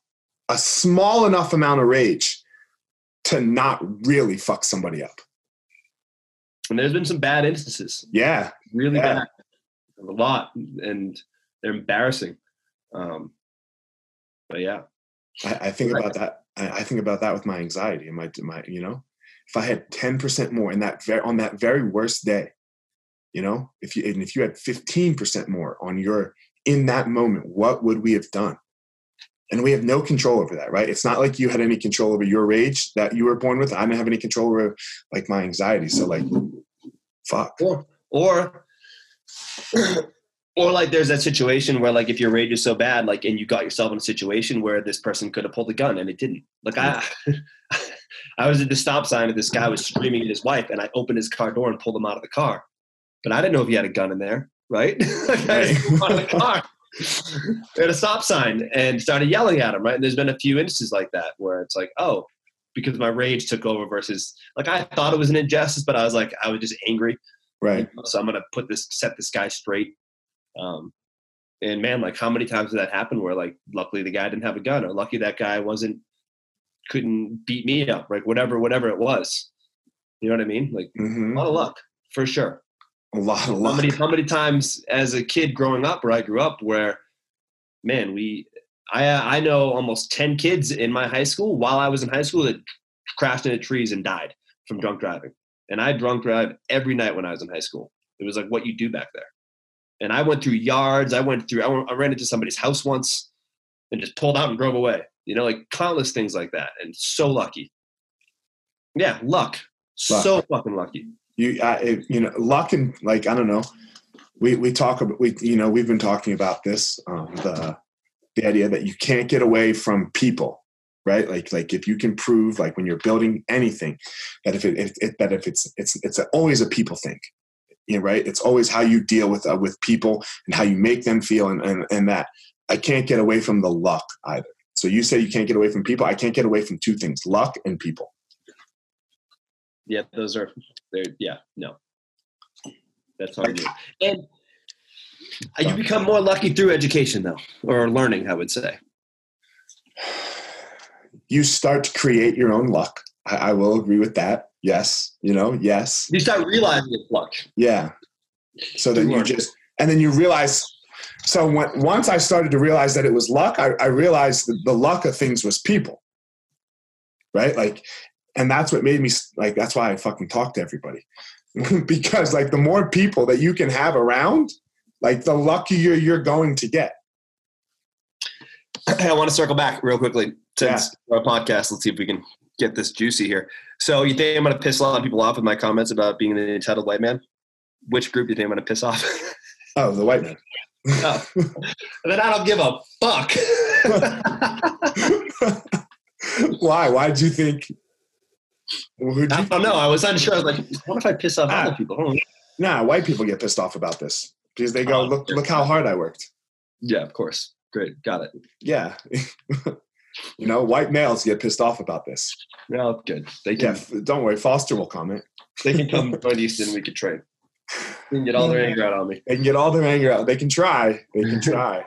a small enough amount of rage to not really fuck somebody up. And there's been some bad instances, Yeah. really Yeah. bad, a lot, and they're embarrassing. Um, but yeah, I, I think about that. I, I think about that with my anxiety and my, my, you know, if I had 10% more in that very, on that very worst day, you know, if you, and if you had 15% more on your, in that moment, what would we have done? And we have no control over that, right? It's not like you had any control over your rage that you were born with. I didn't have any control over like my anxiety. So like, fuck. or or or like there's that situation where like if your rage is so bad, like and you got yourself in a situation where this person could have pulled a gun and it didn't. Like I, (laughs) I was at the stop sign and this guy was screaming at his wife, and I opened his car door and pulled him out of the car, but I didn't know if he had a gun in there, right? like I just pulled him out of the car. at a stop sign and started yelling at him, right? And there's been a few instances like that where it's like, oh, because my rage took over versus like I thought it was an injustice, but I was like, I was just angry. Right. So I'm gonna put this set this guy straight. Um, and man, like how many times did that happen where like luckily the guy didn't have a gun or lucky that guy wasn't couldn't beat me up, like whatever, whatever it was. You know what I mean? Like hmm a lot of luck for sure. A lot of How many how many times as a kid growing up where I grew up where man, we I I know almost 10 kids in my high school while I was in high school that crashed into trees and died from drunk driving. And I drunk drive every night when I was in high school. It was like what you do back there. And I went through yards. I went through. I, went- I ran into somebody's house once, and just pulled out and drove away. You know, like countless things like that. And so lucky. Yeah, luck. Luck. So fucking lucky. You I, you know luck and like i don't know. We we talk about we you know we've been talking about this um the the idea that you can't get away from people right? Like like if you can prove like when you're building anything that if it, if that if it's it's it's always a people thing you know, right? It's always how you deal with uh, with people and how you make them feel and, and and that. I can't get away from the luck either. So you say you can't get away from people. I can't get away from two things luck and people Yeah, those are they're yeah, no. That's hard to do. And you become more lucky through education though, or learning, I would say. you start to create your own luck. I, I will agree with that. Yes, you know, yes, You start realizing it's luck. yeah. So then you Learn. just, and then you realize, so when, once I started to realize that it was luck, I, I realized that the luck of things was people, right? Like, and that's what made me like. That's why I fucking talk to everybody, (laughs) because like the more people that you can have around, like the luckier you're going to get. I want to circle back real quickly since yeah. our podcast. Let's see if we can get this juicy here. So you think I'm going to piss a lot of people off with my comments about being an entitled white man? Which group do you think I'm going to piss off? Oh, the white man. oh. (laughs) then I don't give a fuck. (laughs) Why? Why did you think? You I don't know. I was unsure. I was like, what if I piss off ah, other people? Nah, white people get pissed off about this because they go, oh, look, look how hard I worked. Yeah, of course. Great. Got it. Yeah. (laughs) you know, white males get pissed off about this. Well, good. They can. Yeah, don't worry. Foster will comment. They can come (laughs) join Easton. We could trade. They can get all their anger out on me. They can get all their anger out. They can try. They can (laughs) try.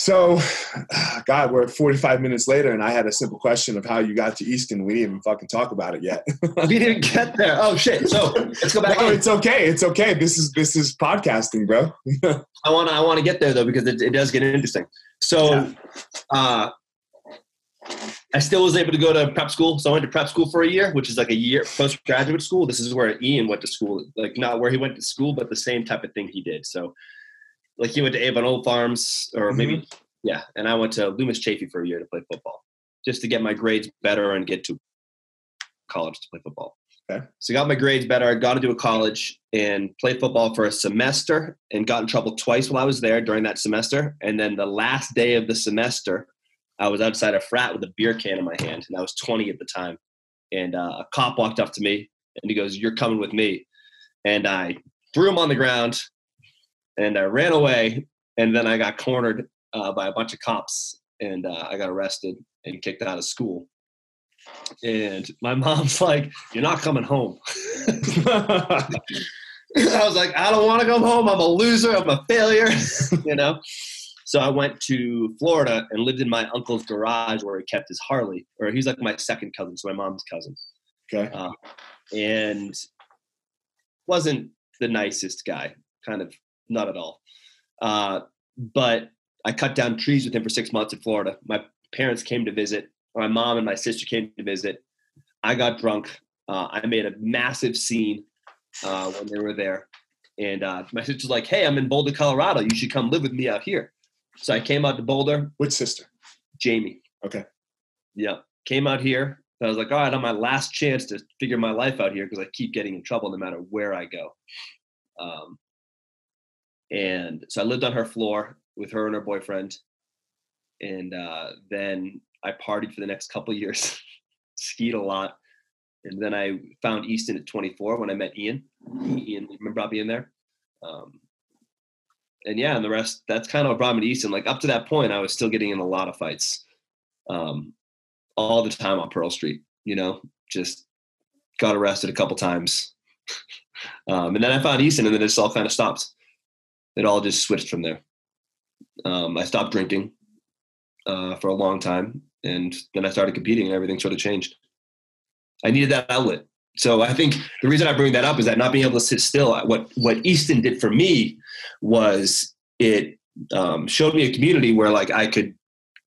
So, (sighs) God, we're 45 minutes later, and I had a simple question of how you got to Easton. We didn't even fucking talk about it yet. (laughs) we didn't get there. Oh shit! So let's go back. No, it's okay. It's okay. This is this is podcasting, bro. (laughs) I want to I want to get there though because it, it does get interesting. So, yeah. uh, I still was able to go to prep school. So I went to prep school for a year, which is like a year postgraduate school. This is where Ian went to school, like not where he went to school, but the same type of thing he did. So like he went to Avon Old Farms or mm-hmm. maybe, yeah. And I went to Loomis Chaffee for a year to play football just to get my grades better and get to college to play football. Okay. So I got my grades better. I got into a college and played football for a semester and got in trouble twice while I was there during that semester. And then the last day of the semester, I was outside a frat with a beer can in my hand, and I was 20 at the time. And uh, a cop walked up to me, and he goes, "You're coming with me." And I threw him on the ground, and I ran away. And then I got cornered uh, by a bunch of cops, and uh, I got arrested and kicked out of school. And my (laughs) mom's like, "You're not coming home." (laughs) I was like, "I don't want to come home. I'm a loser. I'm a failure," (laughs) you know. So I went to Florida and lived in my uncle's garage where he kept his Harley, or he's like my second cousin, so my mom's cousin. Okay. Uh, and wasn't the nicest guy, kind of not at all. Uh, but I cut down trees with him for six months in Florida. My parents came to visit. My mom and my sister came to visit. I got drunk. Uh, I made a massive scene uh, when they were there. And uh, my sister's like, hey, I'm in Boulder, Colorado. You should come live with me out here. So I came out to Boulder. Which sister? Jamie. Okay. Yeah. Came out here. I was like, all right, on my last chance to figure my life out here because I keep getting in trouble no matter where I go. Um, and so I lived on her floor with her and her boyfriend. And uh, then I partied for the next couple (laughs) years, skied a lot. And then I found Easton at 24 when I met Ian. Ian, remember being there? Um, and yeah, and the rest that's kind of what brought me to Easton. Like up to that point, I was still getting in a lot of fights, um, all the time on Pearl Street. You know, just got arrested a couple times, (laughs) um, and then I found Easton, and then it just all kind of stopped. It all just switched from there. Um, I stopped drinking uh, for a long time, and then I started competing, and everything sort of changed. I needed that outlet. So I think the reason I bring that up is that not being able to sit still. What what Easton did for me was it um, showed me a community where like I could,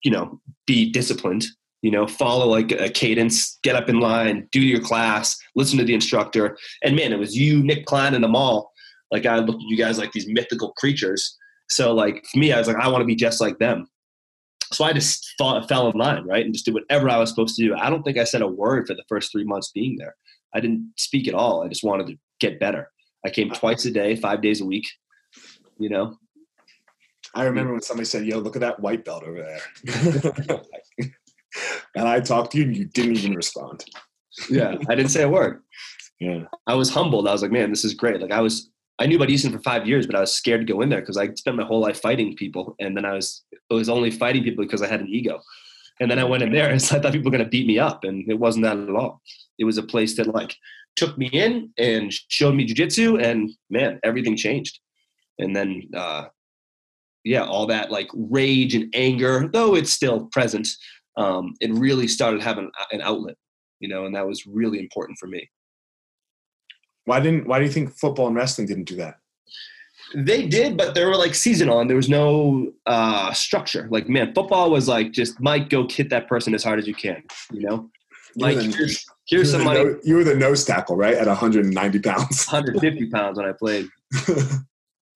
you know, be disciplined. You know, follow like a cadence, get up in line, do your class, listen to the instructor. And man, it was you, Nick Klein, and them all. Like I looked at you guys like these mythical creatures. So like for me, I was like, I want to be just like them. So I just thought, fell in line, right, and just did whatever I was supposed to do. I don't think I said a word for the first three months being there. I didn't speak at all. I just wanted to get better. I came twice a day, five days a week. You know. I remember when somebody said, "Yo, look at that white belt over there," (laughs) and I talked to you, and you didn't even respond. Yeah, I didn't say a word. Yeah, I was humbled. I was like, "Man, this is great." Like I was, I knew about Easton for five years, but I was scared to go in there because I spent my whole life fighting people, and then I was, I was only fighting people because I had an ego. And then I went in there (laughs) and so I thought people were going to beat me up. And it wasn't that at all. It was a place that like took me in and showed me jujitsu and man, everything changed. And then, uh, yeah, all that like rage and anger, though it's still present, um, it really started having an outlet, you know, and that was really important for me. Why didn't, why do you think football and wrestling didn't do that? They did, but they were like seasonal, and there was no uh, structure. Like, man, football was like just Mike, go hit that person as hard as you can. You know, You like the- here's some money. no- you were the nose tackle, right? At 190 pounds. (laughs) 150 pounds when I played. (laughs)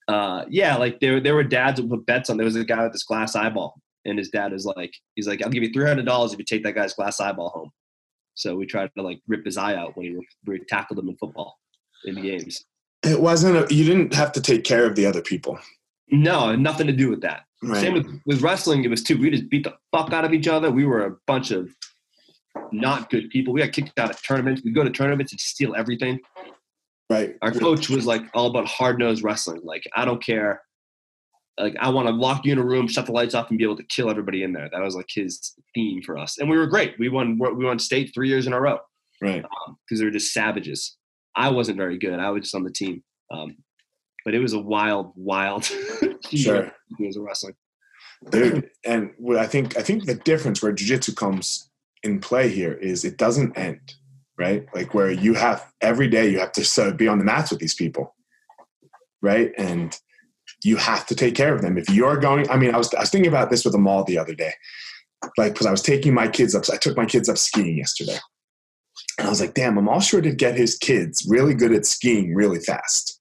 Uh, yeah, like there there were dads that put bets on. There was a guy with this glass eyeball, and his dad is like, he's like, I'll give you three hundred dollars if you take that guy's glass eyeball home. So we tried to like rip his eye out when he we tackled him in football in the games. it wasn't. A, you didn't have to take care of the other people, No, nothing to do with that. right? Same with, with wrestling. It was too. We just beat the fuck out of each other. We were a bunch of not good people. We got kicked out of tournaments. We go to tournaments and steal everything. right. Our coach was like all about hard nosed wrestling. Like I don't care. Like I want to lock you in a room, shut the lights off, and be able to kill everybody in there. That was like his theme for us, and we were great. We won. We won state three years in a row Right. Um, because they were just savages. I wasn't very good. I was just on the team, um, but it was a wild, wild (laughs) Sure. years of wrestling. Dude, and what I think I think the difference where jujitsu comes in play here is it doesn't end, right? Like where you have every day you have to so be on the mats with these people, right? And you have to take care of them. If you're going, I mean, I was I was thinking about this with Amal the other day, like because I was taking my kids up. I took my kids up skiing yesterday, and I was like, damn, I'm all sure to get his kids really good at skiing really fast,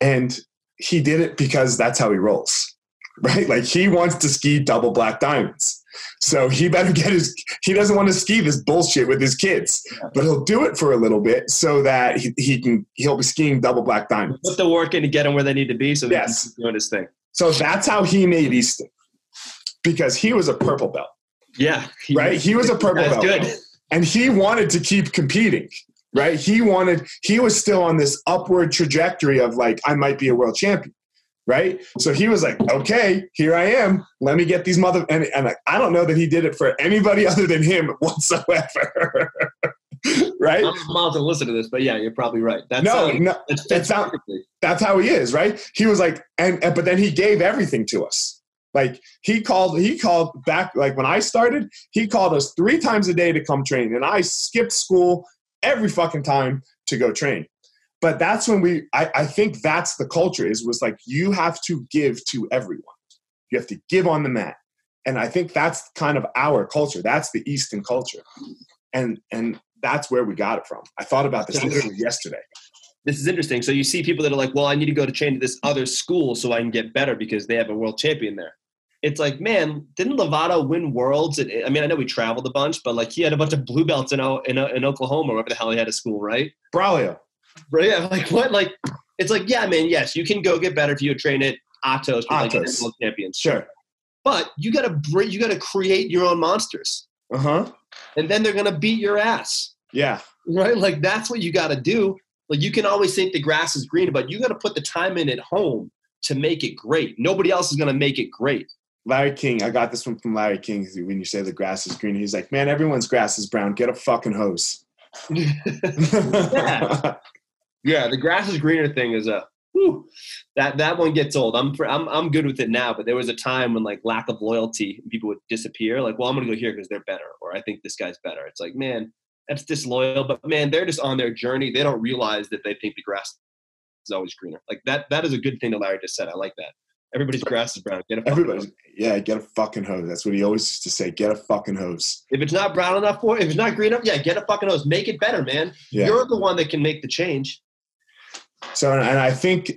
and he did it because that's how he rolls (laughs) right? Like he wants to ski double black diamonds. So he better get his, he doesn't want to ski this bullshit with his kids, but he'll do it for a little bit so that he, he can, he'll be skiing double black diamonds. Put the work in to get him where they need to be, so he can Yes. doing his thing. So that's how he made Easton because he was a purple belt, Yeah, he, right? He was a (laughs) purple belt good. And he wanted to keep competing, right? He wanted, he was still on this upward trajectory of like, I might be a world champion. Right. So he was like, okay, here I am. Let me get these mother. And, and like, I don't know that he did it for anybody (laughs) other than him whatsoever. (laughs) right. I'm about to listen to this, but yeah, you're probably right. That's No, how, no, it that fits sound- that's how he is. Right. He was like, and, and, but then he gave everything to us. Like he called, he called back, like when I started, he called us three times a day to come train. And I skipped school every fucking time to go train. But that's when we, I, I think that's the culture is was like, you have to give to everyone. You have to give on the mat. And I think that's kind of our culture. That's the Easton culture. And, and that's where we got it from. I thought about this literally yesterday. This is interesting. So you see people that are like, well, I need to go to train to this other school so I can get better because they have a world champion there. It's like, man, didn't Lovato win worlds? At, I mean, I know we traveled a bunch, but like he had a bunch of blue belts in, in, in Oklahoma, wherever the hell he had a school, right? Braulio. But yeah, like what? Like it's like, yeah, man, yes, you can go get better if you train at Atos with like Atos. world champions. Sure. But you gotta bring, you gotta create your own monsters, Uh huh. and then they're gonna beat your ass, Yeah. right? Like that's what you gotta do. Like you can always think the grass is green, but you gotta put the time in at home to make it great. Nobody else is gonna make it great. Larry King. I got this one from Larry King. When you say the grass is green, he's like, "Man, everyone's grass is brown. Get a fucking hose." (laughs) Yeah. Yeah, the grass is greener thing is a whew, that that one gets old. I'm I'm I'm good with it now, but there was a time when like lack of loyalty, people would disappear. Like, well, I'm gonna go here because they're better, or I think this guy's better. It's like, man, that's disloyal. But man, they're just on their journey. They don't realize that they think the grass is always greener. Like that that is a good thing that Larry just said. I like that. Everybody's grass is brown. Get a fucking Everybody, hose. yeah, get a fucking hose. That's what he always used to say. Get a fucking hose. If it's not brown enough for, if it's not green enough, yeah, get a fucking hose. Make it better, man. Yeah. You're the one that can make the change. So, and I think,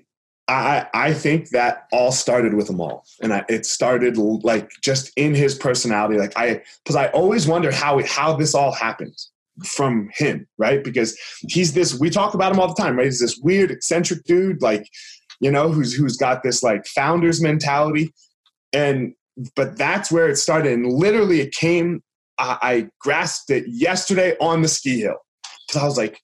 I I think that all started with Amal, and I, it started like just in his personality. Like I, because I always wondered how it, how this all happened from him, right? Because he's this. We talk about him all the time, right? He's this weird, eccentric dude, like you know, who's who's got this like founder's mentality, and but that's where it started, and literally it came. I, I grasped it yesterday on the ski hill because I was like,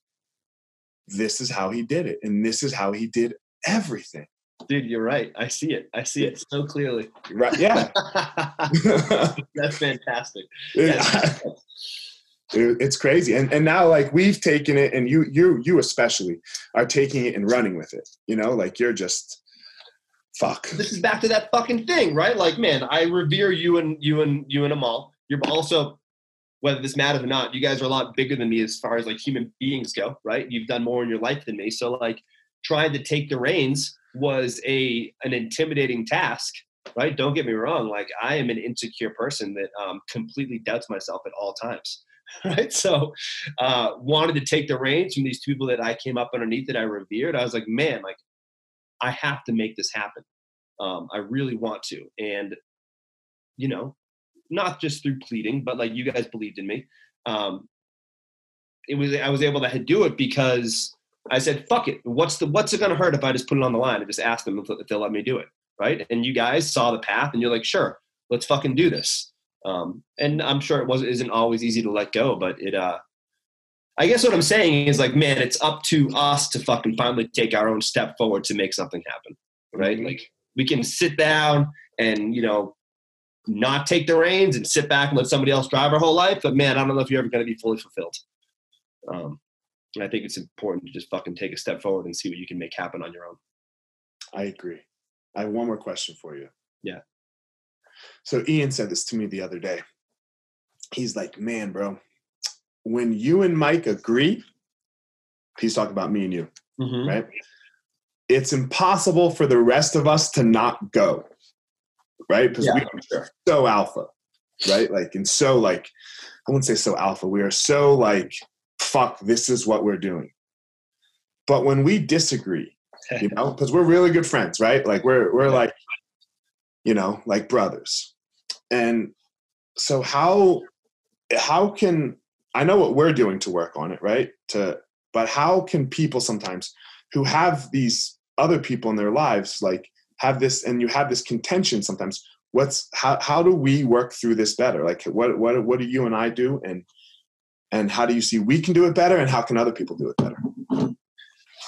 this is how he did it, and this is how he did everything. Dude, you're right. I see it. I see it so clearly. Right? Yeah. (laughs) That's fantastic. It- (laughs) it's crazy, and and now like we've taken it, and you you you especially are taking it and running with it. You know, like you're just fuck. This is back to that fucking thing, right? Like, man, I revere you and you and you and Amal. You're also, whether this matters or not, you guys are a lot bigger than me as far as like human beings go, right? You've done more in your life than me, so like trying to take the reins was a an intimidating task right don't get me wrong like i am an insecure person that um, completely doubts myself at all times (laughs) right so uh, wanted to take the reins from these people that i came up underneath that i revered i was like man like i have to make this happen um, i really want to and you know not just through pleading but like you guys believed in me um, it was i was able to do it because I said, "Fuck it. What's the what's it gonna hurt if I just put it on the line and just ask them if they'll let me do it?" Right? And you guys saw the path, and you're like, "Sure, let's fucking do this." Um, and I'm sure it wasn't isn't always easy to let go, but it. Uh, I guess what I'm saying is like, man, it's up to us to fucking finally take our own step forward to make something happen, right? Mm-hmm. Like we can sit down and you know not take the reins and sit back and let somebody else drive our whole life, but man, I don't know if you're ever going to be fully fulfilled. Um, and I think it's important to just fucking take a step forward and see what you can make happen on your own. I agree. I have one more question for you. Yeah. So Ian said this to me the other day. He's like, man, bro, when you and Mike agree, he's talking about me and you, mm-hmm. right? It's impossible for the rest of us to not go, right? Because yeah, we are sure. so alpha, right? Like, and so like, I wouldn't say so alpha. We are so like fuck, this is what we're doing. But when we disagree, (laughs) you know, because we're really good friends, right? Like we're we're like, you know, like brothers. And so how how can I know what we're doing to work on it, right? To but how can people sometimes who have these other people in their lives like have this and you have this contention sometimes what's how how do we work through this better like what what what do you and I do and and how do you see we can do it better and how can other people do it better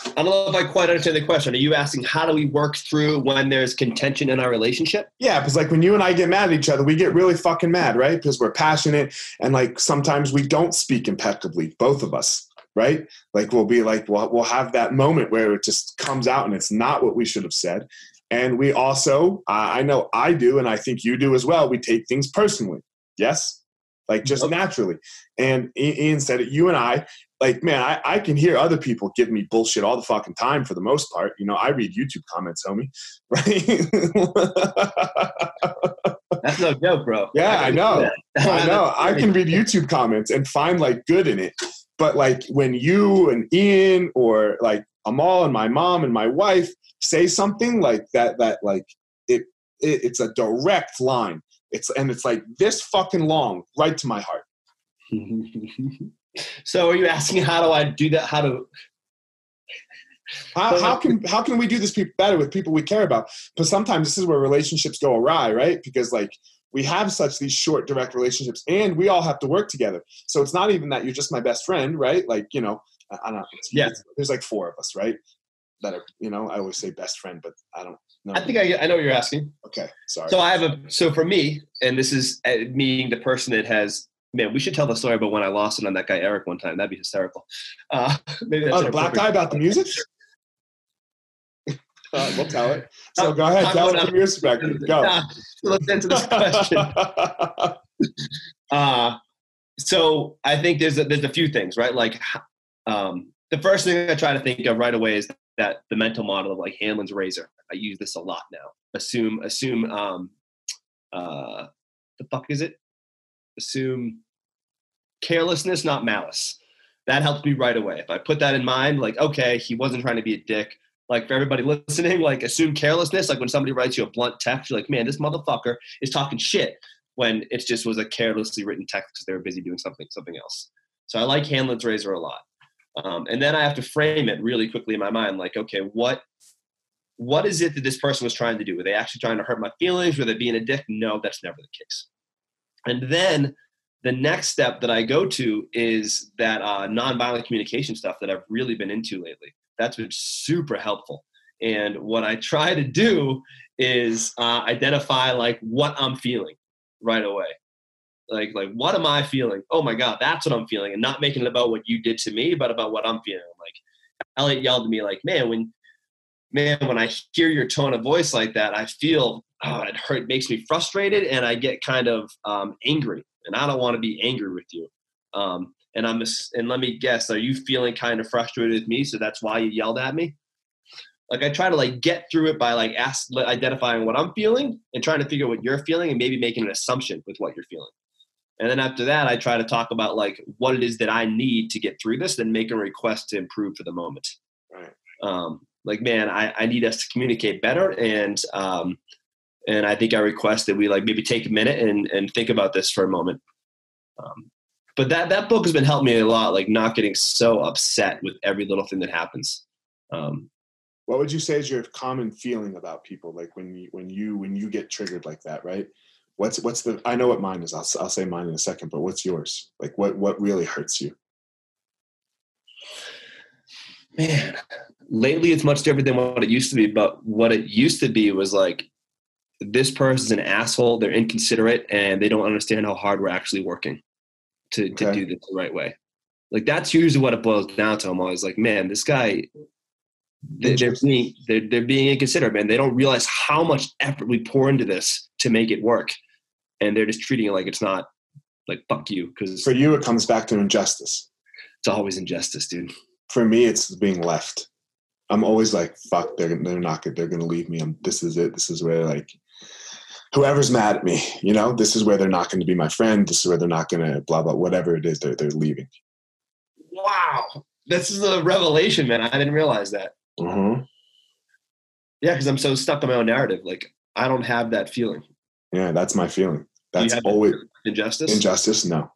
I don't know if I quite understand the question. Are you asking how do we work through when there's contention in our relationship? Yeah, because like when you and I get mad at each other, we get really fucking mad, right? Because we're passionate and like sometimes we don't speak impeccably, both of us, right? Like we'll be like, we'll, we'll have that moment where it just comes out and it's not what we should have said. And we also, I know I do, and I think you do as well, we take things personally. Yes? Like just naturally. And Ian said it, you and I, like, man, I, I can hear other people give me bullshit all the fucking time for the most part. You know, I read YouTube comments, homie. Right? (laughs) That's no joke, bro. Yeah, I, I know. (laughs) (laughs) I know. I can read YouTube comments and find like good in it. But like when you and Ian or like Amal and my mom and my wife say something like that, that like it, it it's a direct line it's and it's like this fucking long, right to my heart. (laughs) so are you asking how do I do that? How to how, how can how can we do this better with people we care about? But sometimes this is where relationships go awry, right? Because like we have such these short, direct relationships, and we all have to work together. So it's not even that you're just my best friend, right? Like you know, I, I don't know. yeah, there's like four of us, right? That are you know, I always say best friend, but I don't know. I think I, I know what you're asking. Okay, sorry. So I have a so for me, and this is uh, me, the person that has man. We should tell the story about when I lost it on that guy Eric one time. That'd be hysterical. Uh, (laughs) maybe that's oh, the black guy about the music. Uh, we'll tell it. So go ahead, tell it from your perspective. (laughs) Go. let's answer this question. (laughs) uh, so I think there's a, there's a few things, right? Like, um, the first thing I try to think of right away is that the mental model of like Hanlon's razor. I use this a lot now. Assume, assume, um, uh, the fuck is it? Assume carelessness, not malice. That helps me right away. If I put that in mind, like, okay, he wasn't trying to be a dick. Like for everybody (laughs) listening, like assume carelessness. Like when somebody writes you a blunt text, you're like, man, this motherfucker is talking shit. When it just was a carelessly written text because they were busy doing something something else. So I like Hanlon's razor a lot. Um, and then I have to frame it really quickly in my mind, like, okay, what what is it that this person was trying to do? Were they actually trying to hurt my feelings? Were they being a dick? No, that's never the case. And then the next step that I go to is that uh, nonviolent communication stuff that I've really been into lately. That's been super helpful. And what I try to do is uh, identify like what I'm feeling right away like like what am i feeling? Oh my god that's what i'm feeling. And not making it about what you did to me but about what i'm feeling. Like elliot yelled at me like man when man when i hear your tone of voice like that i feel oh, it hurt makes me frustrated and i get kind of um, angry. And i don't want to be angry with you. Um, and i'm and let me guess are you feeling kind of frustrated with me so that's why you yelled at me? Like I try to like get through it by like ask, identifying what I'm feeling and trying to figure out what you're feeling and maybe making an assumption with what you're feeling. And then after that, I try to talk about like what it is that I need to get through this, then make a request to improve for the moment. Right. Um, like, man, I, I need us to communicate better. And, um, and I think I request that we like maybe take a minute and, and think about this for a moment. Um, but that, that book has been helping me a lot, like not getting so upset with every little thing that happens. Um, what would you say is your common feeling about people like when you when you when you get triggered like that right what's what's the i know what mine is. I'll, I'll say mine in a second but what's yours? Like what what really hurts you? Man lately it's much different than what it used to be but what it used to be was like this person's an asshole they're inconsiderate and they don't understand how hard we're actually working to, to do this the right way. Like that's usually what it boils down to. I'm always like man this guy they- they're being they're, they're being inconsiderate man. They don't realize how much effort we pour into this to make it work and they're just treating it like it's not like fuck you because for you it comes back to injustice. It's always injustice dude. For me it's being left. I'm always like fuck they're, they're not good they're gonna leave me I'm, this is it this is where like whoever's mad at me you know? This is where they're not going to be my friend this is where they're not going to blah blah whatever it is they're, they're leaving. Wow. This is a revelation man. I didn't realize that. Hmm Yeah, because I'm so stuck on my own narrative. Like I don't have that feeling. yeah that's my feeling that's always injustice. injustice no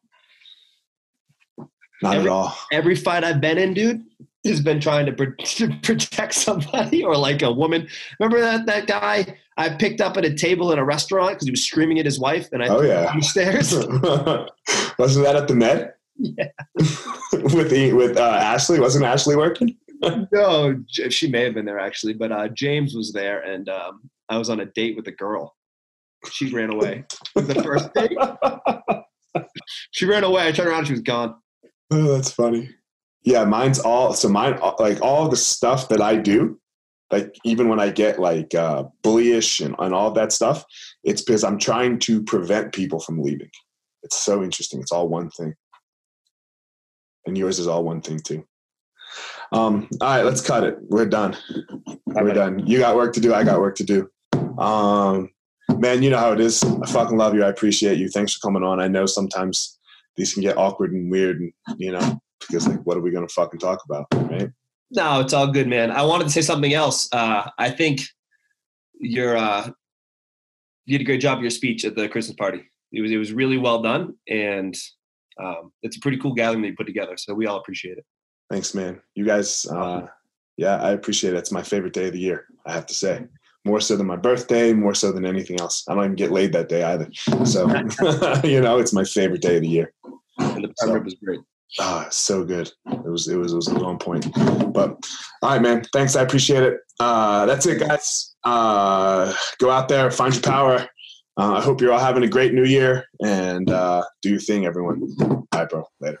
not Every- at all Every fight I've been in, dude, has been trying to, pro- (laughs) to protect somebody or like a woman. Remember that that guy I picked up at a table in a restaurant because he was screaming at his wife, and I Oh, yeah. down stairs. (laughs) wasn't that at the med Yeah. (laughs) with the with uh, ashley wasn't ashley working no, she may have been there actually, but uh, James was there, and um, I was on a date with a girl. She ran away. the first date, she ran away. I turned around, she was gone. Oh, that's funny. Yeah, mine's all so mine like all the stuff that I do, like even when I get like uh bullyish and, and all that stuff, it's because I'm trying to prevent people from leaving. It's so interesting. It's all one thing. And yours is all one thing too. Um, all right, let's cut it. We're done. We're done. You got work to do, I got work to do. Um man, you know how it is. I fucking love you. I appreciate you. Thanks for coming on. I know sometimes these can get awkward and weird and you know because like what are we gonna fucking talk about right No, it's all good, man. I wanted to say something else. Uh, I think you're uh, you did a great job of your speech at the Christmas party. It was it was really well done, and um, it's a pretty cool gathering that you put together. So we all appreciate it. thanks man you guys uh yeah i appreciate it it's my favorite day of the year i have to say more so than my birthday more so than anything else. I don't even get laid that day either. So (laughs) you know it's my favorite day of the year. And the So- prep rib was great. ah so good. It was it was it was on point. But all right man. Thanks. I appreciate it. Uh that's it guys. Uh go out there find your power. Uh, i hope you're all having a great new year and uh do your thing everyone. All right bro. Later